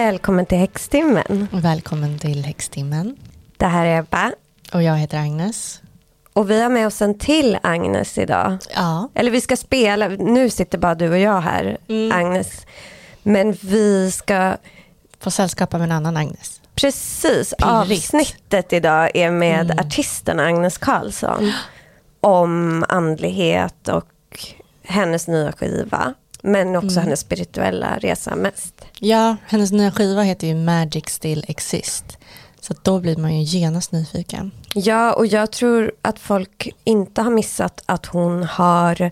Välkommen till Häxtimmen. Välkommen till Häxtimmen. Det här är Ebba. Och jag heter Agnes. Och vi har med oss en till Agnes idag. Ja. Eller vi ska spela, nu sitter bara du och jag här, Mm. Agnes. Men vi ska, Få sällskap av en annan Agnes. precis, Pirrigt. avsnittet idag är med Mm. artisten Agnes Karlsson. Om andlighet och hennes nya skiva. Men också Mm. hennes spirituella resa mest. Ja, hennes nya skiva heter ju Magic Still Exist. Så då blir man ju genast nyfiken. Ja, och jag tror att folk inte har missat att hon har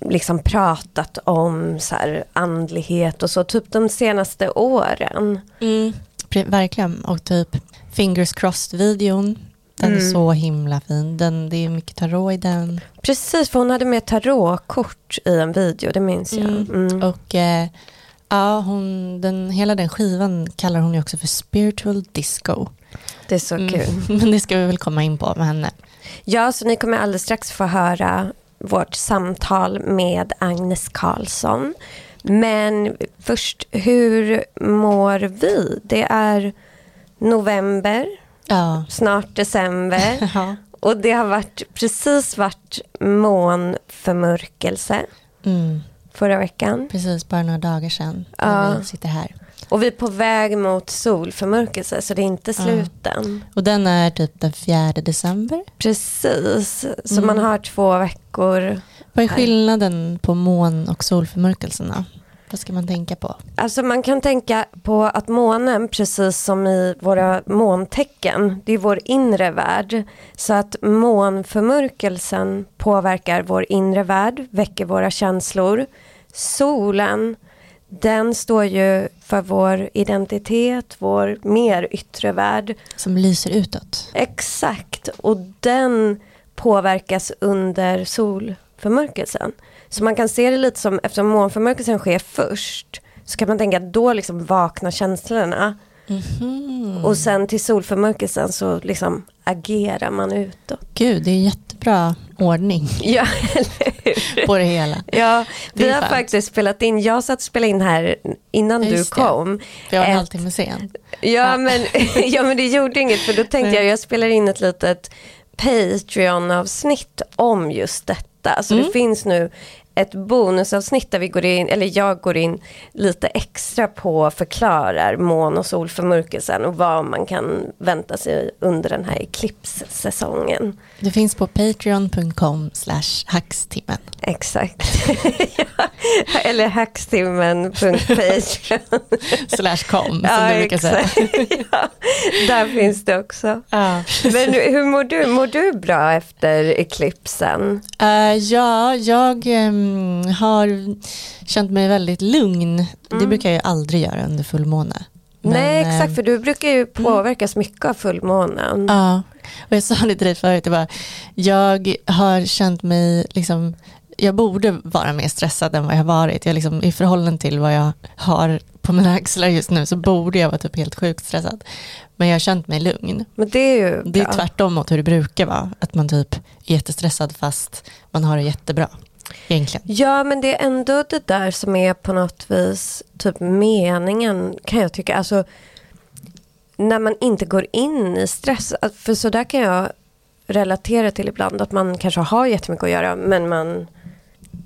liksom pratat om så andlighet och så, typ de senaste åren. Pre- Verkligen. Och typ Fingers Crossed-videon. Den är Mm. så himla fin. Den, det är mycket tarot i den. Precis, för hon hade med tarotkort i en video, det minns jag. Mm. Mm. Och eh, ja, hon, den, hela den skivan kallar hon ju också för spiritual disco. Det är så Mm. kul. Men det ska vi väl komma in på med henne. Ja, så ni kommer alldeles strax få höra vårt samtal med Agnes Karlsson. Men först, hur mår vi? Det är november, Ja. snart december. ja. Och det har varit, precis varit månförmörkelse Mm. förra veckan. Precis, bara några dagar sedan Ja. när vi sitter här. Och vi är på väg mot solförmörkelse så det är inte Ja. slut än. Och den är typ den 4 december. Precis, så Mm. man har två veckor. Vad är skillnaden på mån och solförmörkelserna? Vad ska man tänka på? Alltså man kan tänka på att månen, precis som i våra måntecken, det är vår inre värld. Så att månförmörkelsen påverkar vår inre värld, väcker våra känslor. Solen, den står ju för vår identitet, vår mer yttre värld. Som lyser utåt. Exakt, och den påverkas under solförmörkelsen. Så man kan se det lite som, eftersom månförmörkelsen sker först, så kan man tänka att då liksom vaknar känslorna. Mhm. Och sen till solförmörkelsen så liksom agerar man utåt. Gud, det är jättebra ordning Ja, eller hur? på det hela. Ja, Det vi har faktiskt spelat in, jag satt och spelade in här innan Ja, du det. kom. För jag var en halvtimme sen. Ja, Ja. Men, ja men det gjorde inget för då tänkte jag jag spelar in ett litet Patreon-avsnitt om just detta. Så Mm. det finns nu ett bonusavsnitt där vi går in, eller jag går in lite extra på förklarar mån och solförmörkelsen och vad man kan vänta sig under den här eklipssäsongen. Det finns på patreon.com slash hackstimmen. Exakt. ja. Eller hackstimmen.patreon. Slash com, som ja, du brukar säga. ja, där finns det också. Ja. Men hur mår du? Mår du bra efter eklipsen? Eh, ja, jag ehm, har känt mig väldigt lugn. Det Mm. brukar jag aldrig göra under fullmåne. Men, Nej, eh, exakt, för du brukar ju påverkas mycket av fullmånen. Ja, och jag sa det till dig förut, det var, jag har känt mig, liksom, jag borde vara mer stressad än vad jag har varit. Jag liksom, I förhållande till vad jag har på mina axlar just nu så borde jag vara typ helt sjukt stressad. Men jag har känt mig lugn. Men det är ju Det är bra. tvärtom mot hur det brukar vara, att man typ är jättestressad fast man har det jättebra. Egentligen. Ja, men det är ändå det där som är på något vis typ meningen kan jag tycka. Alltså när man inte går in i stress. För så där kan jag relatera till ibland. Att man kanske har jättemycket att göra men man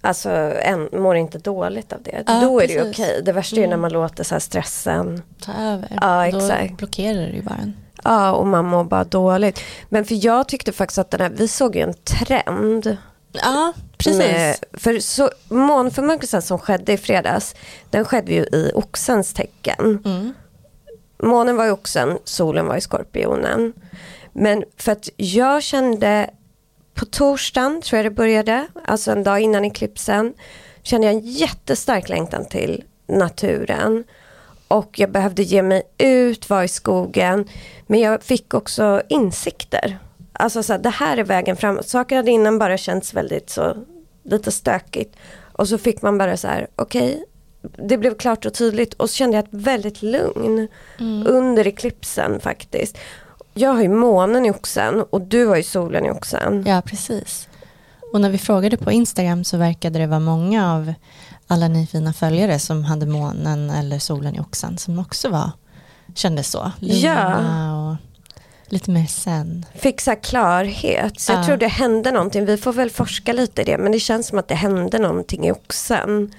alltså, en, mår inte dåligt av det. Ja, Då är det precis. okej. Det värsta är när Mm. man låter så stressen Ta över. Ja, Då exakt. blockerar det ju bara en. Ja, och man mår bara dåligt. Men för jag tyckte faktiskt att den här, vi såg ju en trend. Ja, precis. Med, för så, månförmörkelsen som skedde i fredags, den skedde ju i oxens tecken. Mm. Månen var i oxen, solen var i skorpionen. Men för att jag kände på torsdagen, tror jag det började, alltså en dag innan eklipsen, kände jag en jättestark längtan till naturen. Och jag behövde ge mig ut, vara i skogen. Men jag fick också insikter. Alltså så här, det här är vägen framåt. Saker hade innan bara känts väldigt så, lite stökigt. Och så fick man bara så här, okej, det blev klart och tydligt. Och så kände jag ett väldigt lugn Mm. under eklipsen faktiskt. Jag har ju månen i oxen och du har ju solen i oxen. Ja, precis. Och när vi frågade på Instagram så verkade det vara många av alla ni fina följare som hade månen eller solen i oxen som också var, kändes så. Lugna och lite mer sen. Fixa klarhet. Så jag Ja. tror det hände någonting. Vi får väl forska lite i det. Men det känns som att det hände någonting i oxen.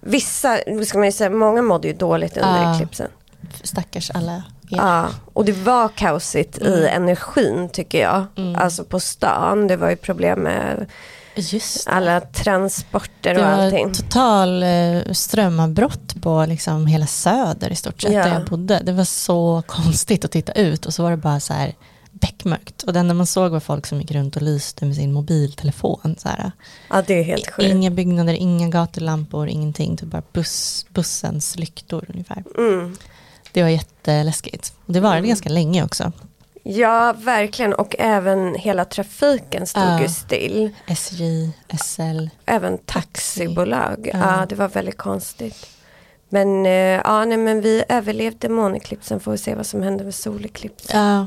Vissa, ska man ju säga, många mådde ju dåligt under Ja. eklipsen. Stackars alla er. Ja, och det var kaosigt i energin tycker jag. Alltså på stan, det var ju problem med Just det. alla transporter Det och var allting. total eh, strömavbrott på liksom hela söder i stort sett Ja. där jag bodde. Det var så konstigt att titta ut och så var det bara så här beckmörkt. Och det enda man såg var folk som gick runt och lyste med sin mobiltelefon. Så här. Ja, det är helt sjukt. Inga byggnader, inga gatulampor, ingenting. Typ bara buss, bussens lyktor ungefär. Mm. Det var jätteläskigt. Och det varade ganska länge också. Ja, verkligen. Och även hela trafiken stod Ja. ju still. SJ, SL. Även taxibolag. Ja. Ja. det var väldigt konstigt. Men, eh, ja, nej, men vi överlevde måneklipsen. Får vi se vad som händer med soleklipsen. Ja,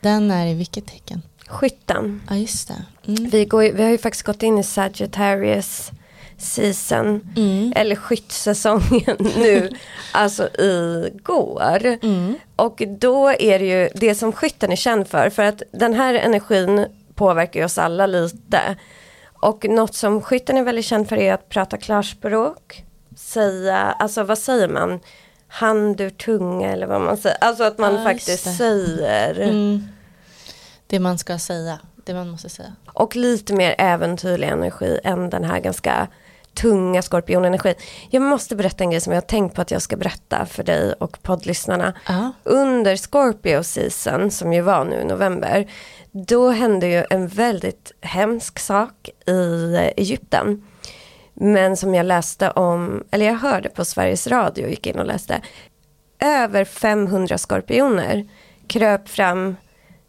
den är i vilket tecken? Skytten. Ja, just det. Mm. Vi, går, vi har ju faktiskt gått in i Sagittarius season. Mm. Eller skyttsäsongen nu. alltså igår. Mm. Och då är det ju det som skytten är känd för. För att den här energin påverkar ju oss alla lite. Och något som skytten är väldigt känd för är att prata klarspråk. Säga, alltså vad säger man? Hand ur tunga eller vad man säger. Alltså att man just faktiskt säger. Mm. Det man ska säga, det man måste säga. Och lite mer äventyrlig energi än den här ganska tunga skorpionenergin. Jag måste berätta en grej som jag har tänkt på att jag ska berätta för dig och poddlyssnarna. Ja. Under Scorpio season som ju var nu i november. Då hände ju en väldigt hemsk sak i Egypten. Men som jag läste om, eller jag hörde på Sveriges Radio, gick in och läste. Över 500 skorpioner kröp fram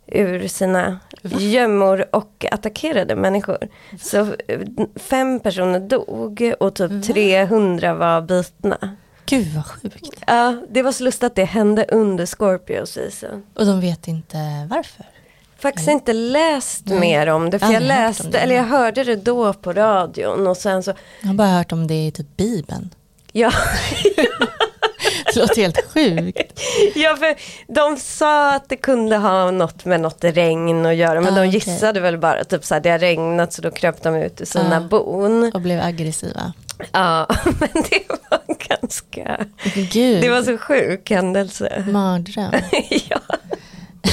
ur sina gömmor och attackerade människor. Så eh, fem personer dog och typ 300 var bitna. Gud vad sjukt. Ja, det var så lustigt att det hände under Scorpio season. Och de vet inte varför. Faktiskt inte läst Nej. mer om det, för jag om läste, det. eller jag hörde det då på radion och sen så, Jag har bara hört om det i typ Bibeln. ja, låter helt sjukt. ja för de sa att det kunde ha något med något regn att göra, men Ah, de gissade väl bara typ så här, det har regnat så då kröp de ut ur sina Ah. bon. Och blev aggressiva. Ja, men det var ganska, Gud, det var så sjuk händelse. mardröm. ja.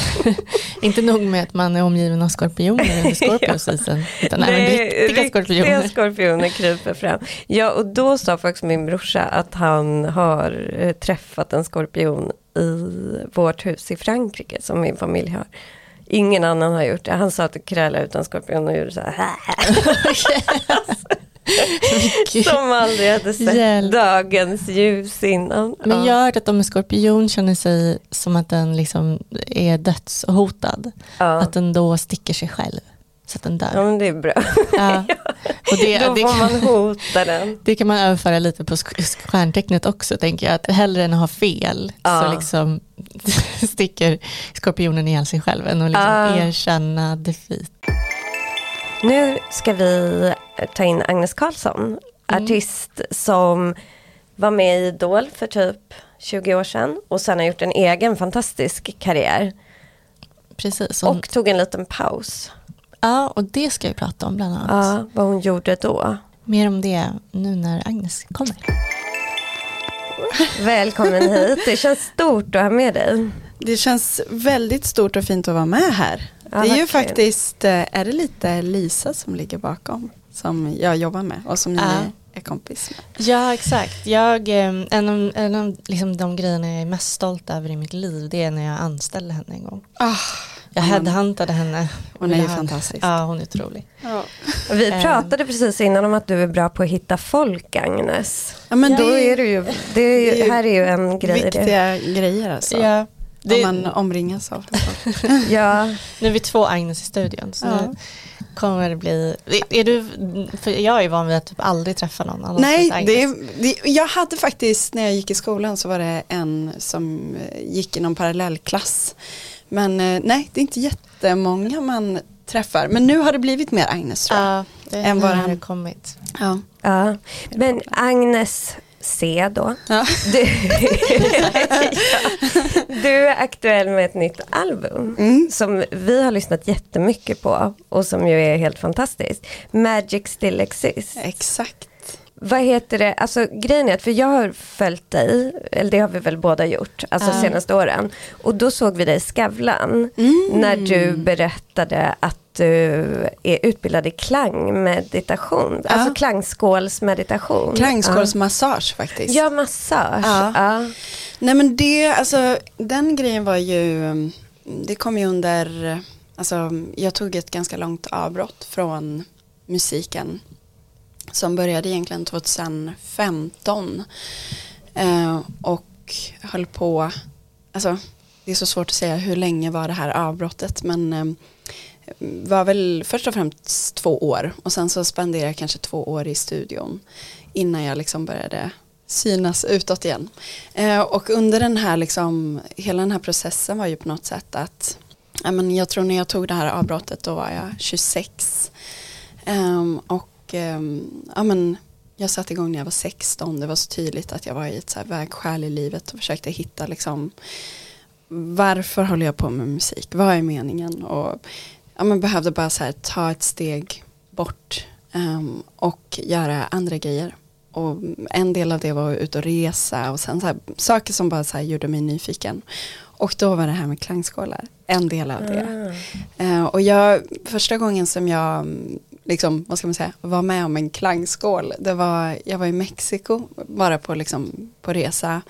inte nog med att man är omgiven av skorpioner under Scorpio season. Utan även riktiga skorpioner. Riktiga skorpioner kryper fram. Ja, och då sa faktiskt min brorsa att han har eh, träffat en skorpion i vårt hus i Frankrike som min familj har. Ingen annan har gjort det. Han sa att det krälade ut en skorpion och gjorde så här. Som aldrig hade sett Hjälp. dagens ljus innan. Men Ja. jag har hört att om en skorpion känner sig som att den liksom är dödshotad, Ja. att den då sticker sig själv. Så att den dör. ja, men det är bra. Ja. Och det, Då det, får kan, man hota den. det kan man överföra lite på stjärntecknet också, tänker jag. Att hellre än att ha fel Ja. så liksom sticker skorpionen ihjäl sig själv än att liksom erkänna defeat. Nu ska vi ta in Agnes Karlsson, artist som var med i Idol för typ 20 år sedan och sen har gjort en egen fantastisk karriär Precis. Hon, och tog en liten paus. ja, och det ska vi prata om bland annat. Ja, vad hon gjorde då. Mer om det nu när Agnes kommer. Välkommen hit, det känns stort att ha med dig. Det känns väldigt stort och fint att vara med här. Ja, det är ju faktiskt, eh, är det lite Lisa som ligger bakom? Som jag jobbar med och som ni Ja. är kompis med. Ja, exakt. Jag, eh, en av, en av liksom de grejerna jag är mest stolt över i mitt liv, det är när jag anställde henne en gång. Ah, Jag headhuntade henne. Hon är ju fantastisk. Ja, hon är otrolig. Ja. Vi Ehm. pratade precis innan om att du är bra på att hitta folk Agnes. Ja, men Då det är du ju, det, är det är ju, här är ju en grej. det. viktiga grejer alltså. Ja, det, Om man omringas av. Ja, Nu är vi två Agnes i studion. Så Ja. nu kommer det bli... Är du, för jag är van vid att typ aldrig träffa någon annan Nej, det, det, jag hade faktiskt när jag gick i skolan så var det en som eh, gick i någon parallellklass. Men eh, nej, det är inte jättemånga man träffar. Men nu har det blivit mer Agnes tror jag. Ja, det än vad det hade kommit. Ja. Ja. Men Agnes C då. Ja. Du, du är aktuell med ett nytt album Mm. som vi har lyssnat jättemycket på och som ju är helt fantastiskt. Magic Still Exists. Exakt. Vad heter det, alltså grejen är att för jag har följt dig, eller det har vi väl båda gjort, alltså Ja. senaste åren. Och då såg vi dig i Skavlan Mm. när du berättade att du är utbildad i klangmeditation, alltså Ja. klangskålsmeditation. Klangskålsmassage faktiskt. Ja, massage. Ja. Ja. Nej men det, alltså den grejen var ju, det kom ju under, alltså jag tog ett ganska långt avbrott från musiken som började egentligen 2015 eh, och höll på, alltså det är så svårt att säga hur länge var det här avbrottet men eh, var väl först och främst två år och sen så spenderade jag kanske två år i studion innan jag liksom började synas utåt igen. Eh, och under den här liksom, hela den här processen var ju på något sätt att, men jag tror när jag tog det här avbrottet då var jag 26. eh, och ehm, ja, men jag satte igång när jag var 16, det var så tydligt att jag var i ett så här vägskäl i livet och försökte hitta liksom varför håller jag på med musik, vad är meningen och ja, men behövde bara så här, ta ett steg bort ehm, och göra andra grejer. Och en del av det var att ut och resa och sen så här, saker som bara så här gjorde mig nyfiken. Och då var det här med klangskålar en del av det. Ah. Eh, och jag, första gången som jag mm, liksom, vad ska man säga, var med om en klangskål, det var, jag var i Mexiko, bara på, liksom, på resa.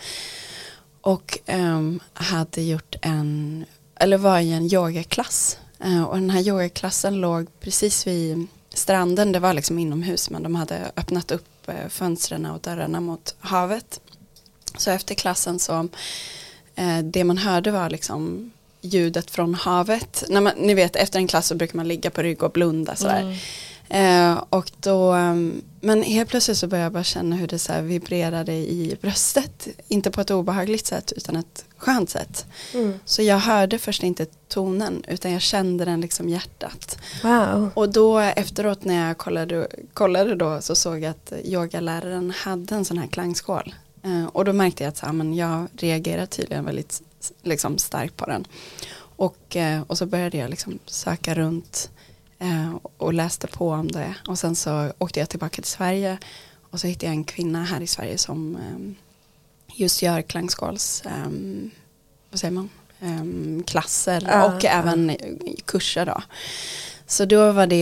Och um, hade gjort en, eller var i en yogaklass. Uh, och den här yogaklassen låg precis vid stranden, det var liksom inomhus men de hade öppnat upp uh, fönstren och dörrarna mot havet. Så efter klassen så, uh, det man hörde var liksom ljudet från havet. När man, ni vet efter en klass så brukar man ligga på rygg och blunda sådär. Mm. Eh, och då, um, men helt plötsligt så började jag bara känna hur det så vibrerade i bröstet. Inte på ett obehagligt sätt utan ett skönt sätt. Mm. Så jag hörde först inte tonen utan jag kände den liksom hjärtat. Wow. Och då efteråt när jag kollade, kollade då så såg jag att yogaläraren hade en sån här klangskål. Eh, och då märkte jag att så, här, men jag reagerar tydligen väldigt liksom, starkt på den. Och, eh, och så började jag liksom söka runt eh, och läste på om det. Och sen så åkte jag tillbaka till Sverige och så hittade jag en kvinna här i Sverige som eh, just gör klangskåls, vad säger man, klasser Ja, och ja. även kurser då. Så då var det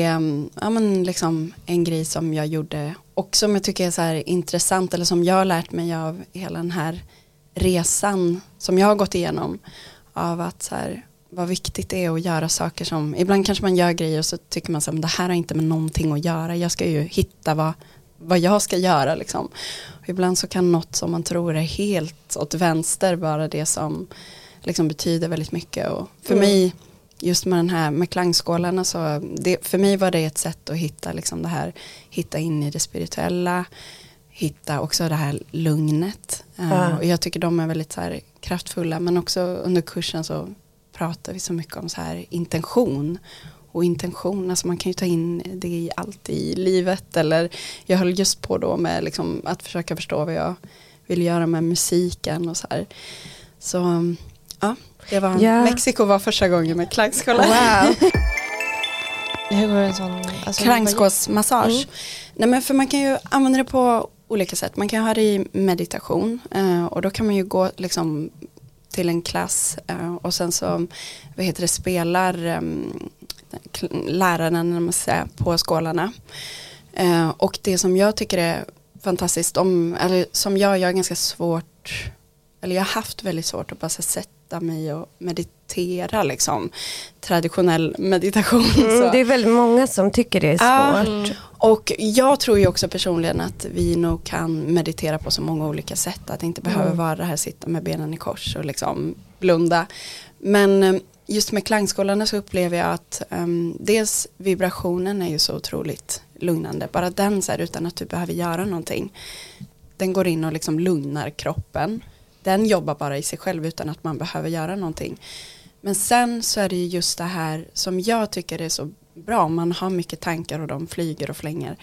ja, men liksom en grej som jag gjorde och som jag tycker är så intressant eller som jag har lärt mig av hela den här resan som jag har gått igenom av att så här, vad viktigt det är att göra saker som, ibland kanske man gör grejer och så tycker man så här, men det här har inte med någonting att göra, jag ska ju hitta vad, vad jag ska göra liksom. Och ibland så kan något som man tror är helt åt vänster vara det som liksom betyder väldigt mycket och för Mm. mig just med den här med klangskålarna så det, för mig var det ett sätt att hitta liksom det här hitta in i det spirituella hitta också det här lugnet Eh, Ja. och jag tycker de är väldigt så här kraftfulla men också under kursen så pratar vi så mycket om så här intention och intention, alltså man kan ju ta in det i allt i livet eller jag höll just på då med liksom att försöka förstå vad jag vill göra med musiken och så här. Så ja, det var Ja. Mexiko var första gången med klangskålar. Wow. Hur går en sån? Alltså, Klangskålsmassage. Mm. Nej men för man kan ju använda det på olika sätt. Man kan ha det i meditation eh, och då kan man ju gå liksom till en klass eh, och sen så vad heter det, spelar eh, läraren på skålarna. Eh, och det som jag tycker är fantastiskt, om, eller som jag, jag är ganska svårt, eller jag har haft väldigt svårt att bara sätta sätta mig och meditera liksom. Traditionell meditation. Mm, det är väldigt många som tycker det är svårt. Mm. Och jag tror ju också personligen att vi nog kan meditera på så många olika sätt. Att det inte behöver Mm. vara det här sitta med benen i kors och liksom blunda. Men eh, just med klangskålarna så upplever jag att um, dels vibrationen är ju så otroligt lugnande. Bara den så här utan att du behöver göra någonting. Den går in och liksom lugnar kroppen. Den jobbar bara i sig själv utan att man behöver göra någonting. Men sen så är det ju just det här som jag tycker är så bra. Man har mycket tankar och de flyger och flänger.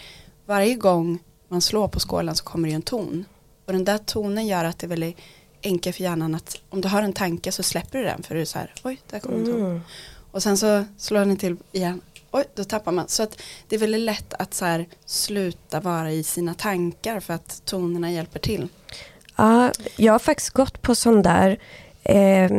Varje gång man slår på skålen så kommer det ju en ton. Och den där tonen gör att det är väldigt enkelt för hjärnan att om du har en tanke så släpper du den för du är så här, oj, där kommer en ton. Mm. Och sen så slår den till igen, oj, då tappar man. Så att det är väldigt lätt att så här sluta vara i sina tankar för att tonerna hjälper till. Ja, jag har faktiskt gått på sån där Eh,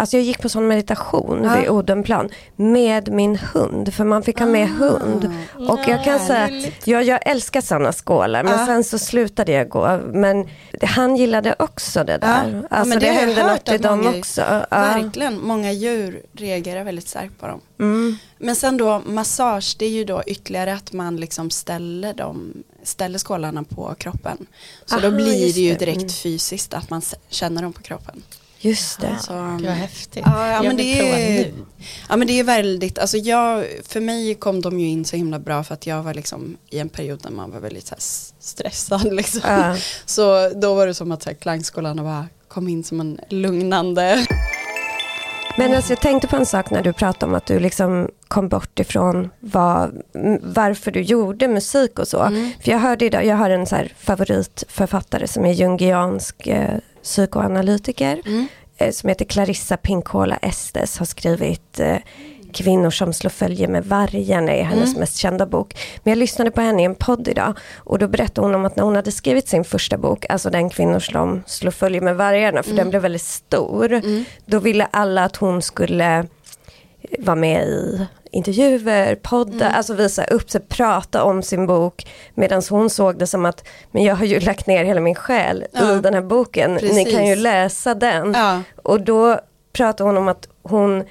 alltså jag gick på sån meditation Ja. vid Odenplan med min hund, för man fick ha med Ah. hund. Och jag kan säga jag, jag älskar sådana skålar, men Ja. sen så slutade jag gå. Men han gillade också det där. Ja, Alltså men det, det hände något i dem många- också. Verkligen, många djur reagerar väldigt starkt på dem. Mm. Men sen då massage, det är ju då ytterligare att man liksom ställer, dem, ställer skålarna på kroppen. Så Aha, då blir det ju det. direkt Mm. fysiskt att man känner dem på kroppen. Just det. Så, Gud vad häftigt. Ja, ja, men det är-. Ja men det är väldigt, alltså jag, för mig kom de ju in så himla bra för att jag var liksom i en period när man var väldigt så här stressad liksom. Ja. Så då var det som att så här, klangskolan bara kom in som en lugnande. Men alltså jag tänkte på en sak när du pratade om att du liksom kom bort ifrån vad, varför du gjorde musik och så. Mm. För jag hörde idag, jag har en så favoritförfattare som är jungiansk eh, psykoanalytiker. Mm. eh, som heter Clarissa Pinkola Estes har skrivit eh, Kvinnor som slår följe med vargen är hennes Mm. mest kända bok. Men jag lyssnade på henne i en podd idag och då berättade hon om att när hon hade skrivit sin första bok, alltså den kvinnor som slår följe med vargarna, för den blev väldigt stor, Mm. då ville alla att hon skulle vara med i intervjuer, poddar, alltså visa upp sig, prata om sin bok. Medan hon såg det som att, men jag har ju lagt ner hela min själ Ja, i den här boken, ni precis. kan ju läsa den. Ja. Och då pratar hon om att hon,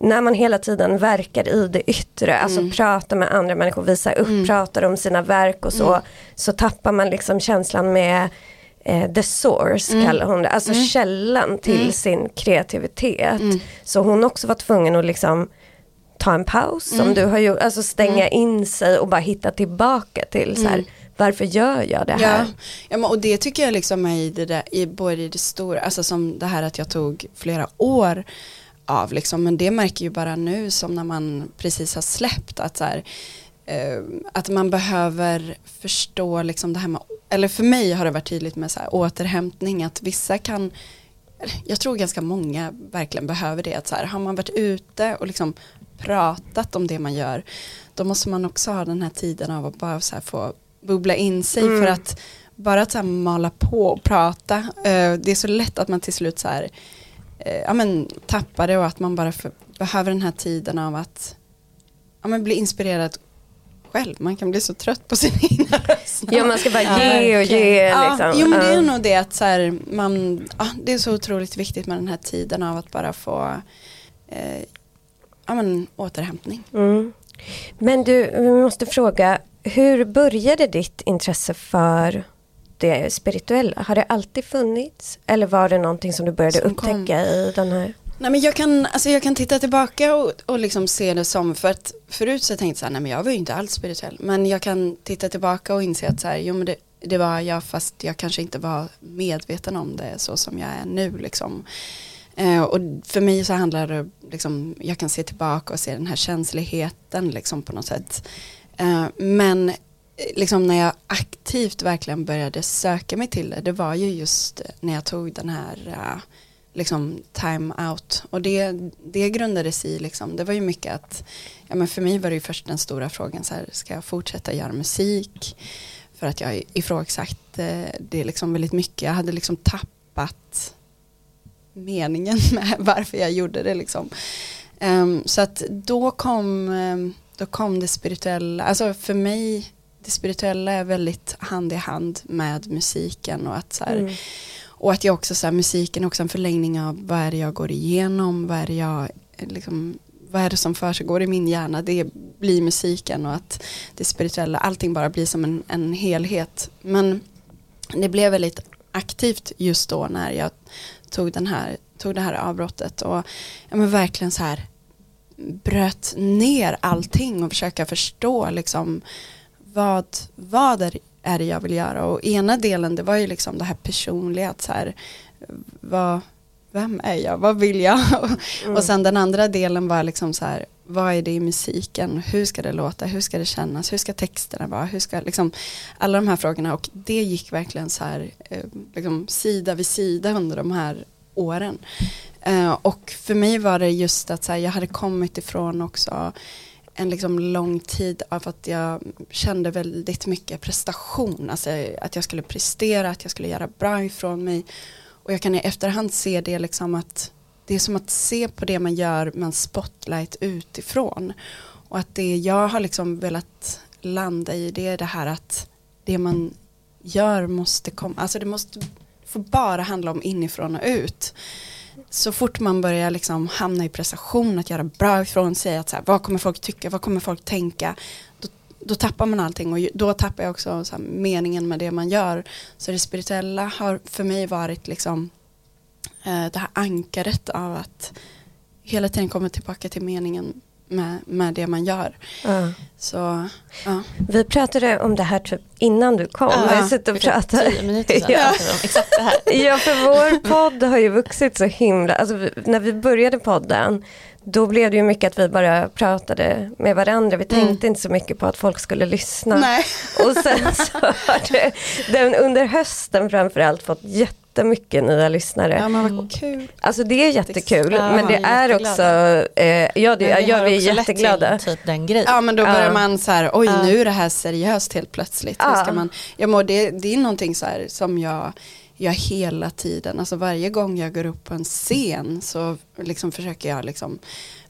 när man hela tiden verkar i det yttre, alltså pratar med andra människor, visar upp, pratar om sina verk och så, så tappar man liksom känslan med eh, the source kallar hon det, alltså källan till sin kreativitet. Så hon också var tvungen att liksom ta en paus som du har gjort, alltså stänga in sig och bara hitta tillbaka till så här, varför gör jag det här? Ja, ja men, och det tycker jag liksom är i det där, i både i det stora, alltså som det här att jag tog flera år av liksom, men det märker ju bara nu som när man precis har släppt att så här, eh, att man behöver förstå liksom det här med, eller för mig har det varit tydligt med så här, återhämtning, att vissa kan jag tror ganska många verkligen behöver det. Att så här, har man varit ute och liksom pratat om det man gör, då måste man också ha den här tiden av att bara så få bubbla in sig Mm. för att bara att så mala på och prata, eh, det är så lätt att man till slut så här, eh, ja, men, tappar det och att man bara för, behöver den här tiden av att ja, men, bli inspirerad själv. Man kan bli så trött på sin egna röst. Ja man ska bara Ja, ge och ge Ja, liksom. jo men det är nog det att så här, man, ja, det är så otroligt viktigt med den här tiden av att bara få eh, ja, men, återhämtning. Mm. Men du, vi måste fråga, hur började ditt intresse för det spirituella? Har det alltid funnits? Eller var det någonting som du började Som kom. upptäcka i den här? Nej, men jag, kan, alltså jag kan titta tillbaka och, och liksom se det som, för att förut så tänkte jag så här, nej men jag var ju inte alls spirituell, men jag kan titta tillbaka och inse att så här, jo men det, det var jag fast jag kanske inte var medveten om det så som jag är nu liksom. Eh, och för mig så handlar det liksom, jag kan se tillbaka och se den här känsligheten liksom på något sätt. Eh, men liksom när jag aktivt verkligen började söka mig till det, det var ju just när jag tog den här eh, liksom time out. Och det, det grundades i liksom, det var ju mycket att ja men för mig var det ju först den stora frågan så här, ska jag fortsätta göra musik? För att jag ifrågasatte eh, det liksom väldigt mycket, jag hade liksom tappat meningen med varför jag gjorde det liksom. Um, så att då kom, ehm, då kom det spirituella, alltså för mig det spirituella är väldigt hand i hand med musiken och att så här, Mm. och att jag också så här, musiken är också en förlängning av vad är det jag går igenom, vad är det jag eh, liksom, vad är det som för sig går i min hjärna, det blir musiken och att det spirituella, allting bara blir som en, en helhet. Men det blev väldigt aktivt just då när jag tog, den här, tog det här avbrottet och ja, men verkligen så här bröt ner allting och försöka förstå liksom vad, vad är, är det jag vill göra? Och ena delen det var ju liksom det här personliga att så här vad, vem är jag, vad vill jag? Mm. Och sen den andra delen var liksom så här, vad är det i musiken, hur ska det låta, hur ska det kännas, hur ska texterna vara, hur ska liksom alla de här frågorna? Och det gick verkligen så här eh, liksom sida vid sida under de här åren. Eh, och för mig var det just att så här, jag hade kommit ifrån också en liksom lång tid av att jag kände väldigt mycket prestation, alltså att jag skulle prestera, att jag skulle göra bra ifrån mig. Och jag kan i efterhand se det liksom att det är som att se på det man gör med en spotlight utifrån. Och att det jag har liksom velat landa i det är det här att det man gör måste komma, alltså det måste få bara handla om inifrån och ut. Så fort man börjar liksom hamna i prestation, att göra bra ifrån sig, att så här, vad kommer folk tycka, vad kommer folk tänka, då, då tappar man allting och då tappar jag också så här, meningen med det man gör. Så det spirituella har för mig varit liksom eh, det här ankaret av att hela tiden komma tillbaka till meningen med, med det man gör. Ja. Så, ja. Vi pratade om det här typ innan du kom. Ja, vi har suttit och För typ pratat. tio minuter sedan Ja. om exakt det här. Ja, för vår podd har ju vuxit så himla, alltså vi- när vi började podden, då blev det ju mycket att vi bara pratade med varandra. Vi Mm. tänkte inte så mycket på att folk skulle lyssna. Nej. Och sen så har det, den under hösten framförallt fått jättemycket nya lyssnare. Ja, men vad kul. Alltså det är jättekul, Ja, men det är också, eh, ja, det, Men ja vi är till jätteglada. Typ den grejen. Ja men då börjar Ja. man så här, oj nu är det här seriöst helt plötsligt. Hur Ja. ska man, ja, men det, det är någonting så här som jag gör hela tiden, alltså varje gång jag går upp på en scen så liksom försöker jag liksom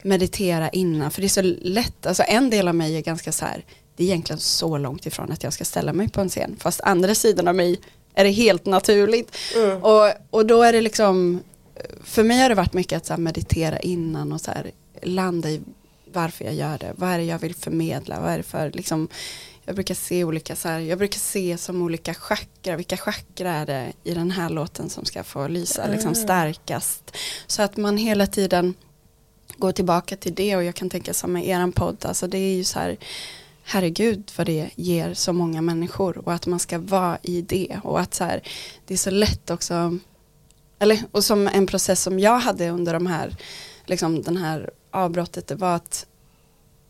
meditera innan, för det är så lätt, alltså en del av mig är ganska så här, det är egentligen så långt ifrån att jag ska ställa mig på en scen, fast andra sidan av mig är det helt naturligt. Mm. Och, och då är det liksom, för mig har det varit mycket att så meditera innan och så här, landa i varför jag gör det, vad är det jag vill förmedla, vad är det för liksom, jag brukar se olika så här, jag brukar se som olika chakra, vilka chakra är det i den här låten som ska få lysa liksom Ah. starkast. Så att man hela tiden går tillbaka till det och jag kan tänka som med eran podd, alltså det är ju så här herregud vad det ger så många människor och att man ska vara i det och att så här, det är så lätt också eller, och som en process som jag hade under de här liksom den här avbrottet det var att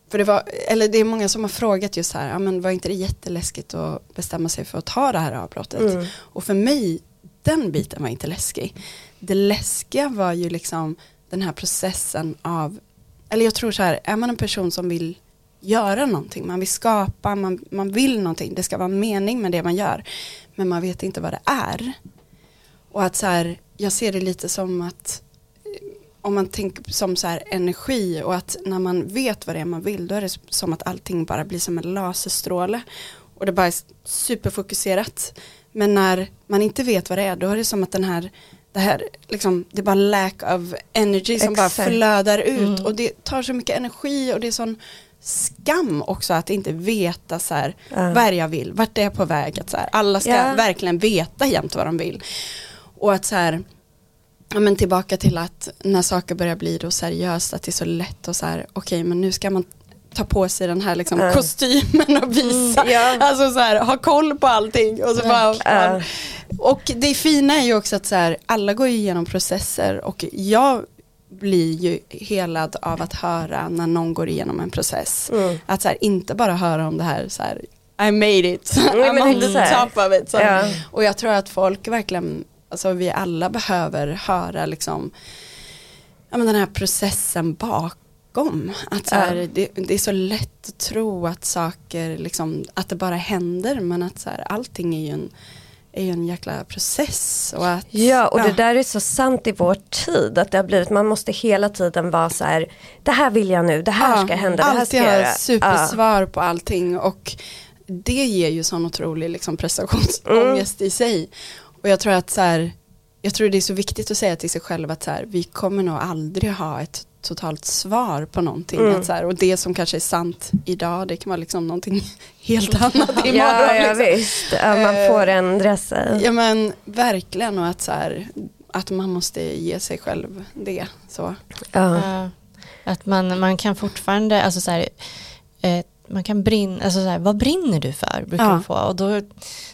för det var, eller det är många som har frågat just här, ja men var inte det jätteläskigt att bestämma sig för att ta det här avbrottet? Mm. Och för mig, den biten var inte läskig. Det läskiga var ju liksom den här processen av, eller jag tror så här, är man en person som vill göra någonting, man vill skapa, man, man vill någonting, det ska vara mening med det man gör, men man vet inte vad det är. Och att så här, jag ser det lite som att eh, om man tänker som så här energi och att när man vet vad det är man vill då är det som att allting bara blir som en laserstråle och det bara är superfokuserat. Men när man inte vet vad det är då är det som att den här det här liksom, det är bara lack of energy som bara Exakt. flödar ut Mm. och det tar så mycket energi och det är sån skam också att inte veta så här, Ja. vad jag vill, vart är jag på väg, att så här, alla ska Ja. verkligen veta jämt vad de vill. Och att så här, ja men tillbaka till att när saker börjar bli då seriöst, att det är så lätt och så här, okej men nu ska man ta på sig den här liksom Ja. kostymen och visa, Ja. alltså så här, ha koll på allting. Och, så bara, Ja. och det fina är ju också att så här, alla går igenom processer och jag blir ju helad av att höra när någon går igenom en process. Mm. Att så här, inte bara höra om det här, så här I made it, men I'm on the top of it. Ja. Och jag tror att folk verkligen, alltså vi alla behöver höra liksom, ja men den här processen bakom. Att så här, det, det är så lätt att tro att saker, liksom, att det bara händer, men att så här, allting är ju en, är ju en jäkla process. Och att, Ja, och det där är så sant i vår tid. Att det har blivit, man måste hela tiden vara så här, det här vill jag nu, det här ska hända, det här ska jag göra. supersvar på allting och det ger ju sån otrolig liksom, prestationsångest Mm. i sig. Och jag tror att så här, jag tror det är så viktigt att säga till sig själv att så här, vi kommer nog aldrig ha ett totalt svar på någonting. Mm. Att så här, och det som kanske är sant idag, det kan vara liksom någonting helt annat imorgon. Ja, ja liksom. visst, ja, man Eh, får ändra sig. Ja men verkligen och att så här, att man måste ge sig själv det. Så. Ja. Att man, man kan fortfarande, alltså så här, eh, man kan brinna, alltså så här, vad brinner du för? Brukar Ja. få. Och då,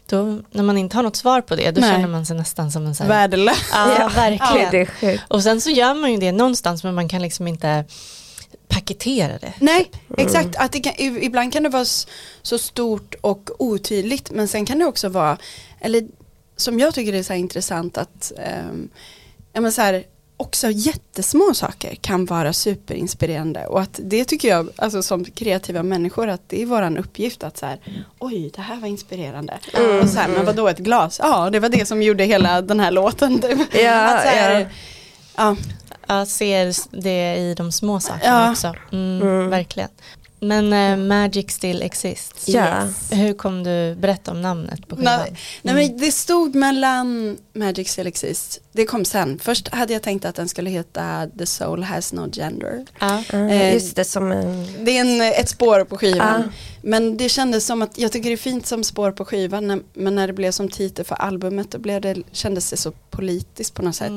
då, när man inte har något svar på det, då Nej. känner man sig nästan som en så här, Värdelös. Ja, Ja, verkligen. Det sjukt. Och sen så gör man ju det någonstans men man kan liksom inte paketera det. Nej, exakt. Att det kan, ibland kan det vara så stort och otydligt men sen kan det också vara, eller som jag tycker är så här intressant att um, ja, men så här, också jättesmå saker kan vara superinspirerande och att det tycker jag, alltså som kreativa människor, att det är våran uppgift att så här, oj det här var inspirerande. Mm. Och så här, men vadå ett glas? Ja, det var det som gjorde hela den här låten. typ. Ja, att så här, ja. ja. Jag ser det i de små sakerna Ja. också. Mm, Mm. Verkligen. Men eh, Magic still exists. Ja. Yes. Hur kom du berätta om namnet på skivan? Nej, nej men det stod mellan Magic Still Exists. Det kom sen. Först hade jag tänkt att den skulle heta The Soul Has No Gender. Ja. Eh, Just det, som en... Det är en, ett spår på skivan. Ah. Men det kändes som att, jag tycker det är fint som spår på skivan. när- Men när det blev som titel för albumet då blev det, kändes det så politiskt på något sätt.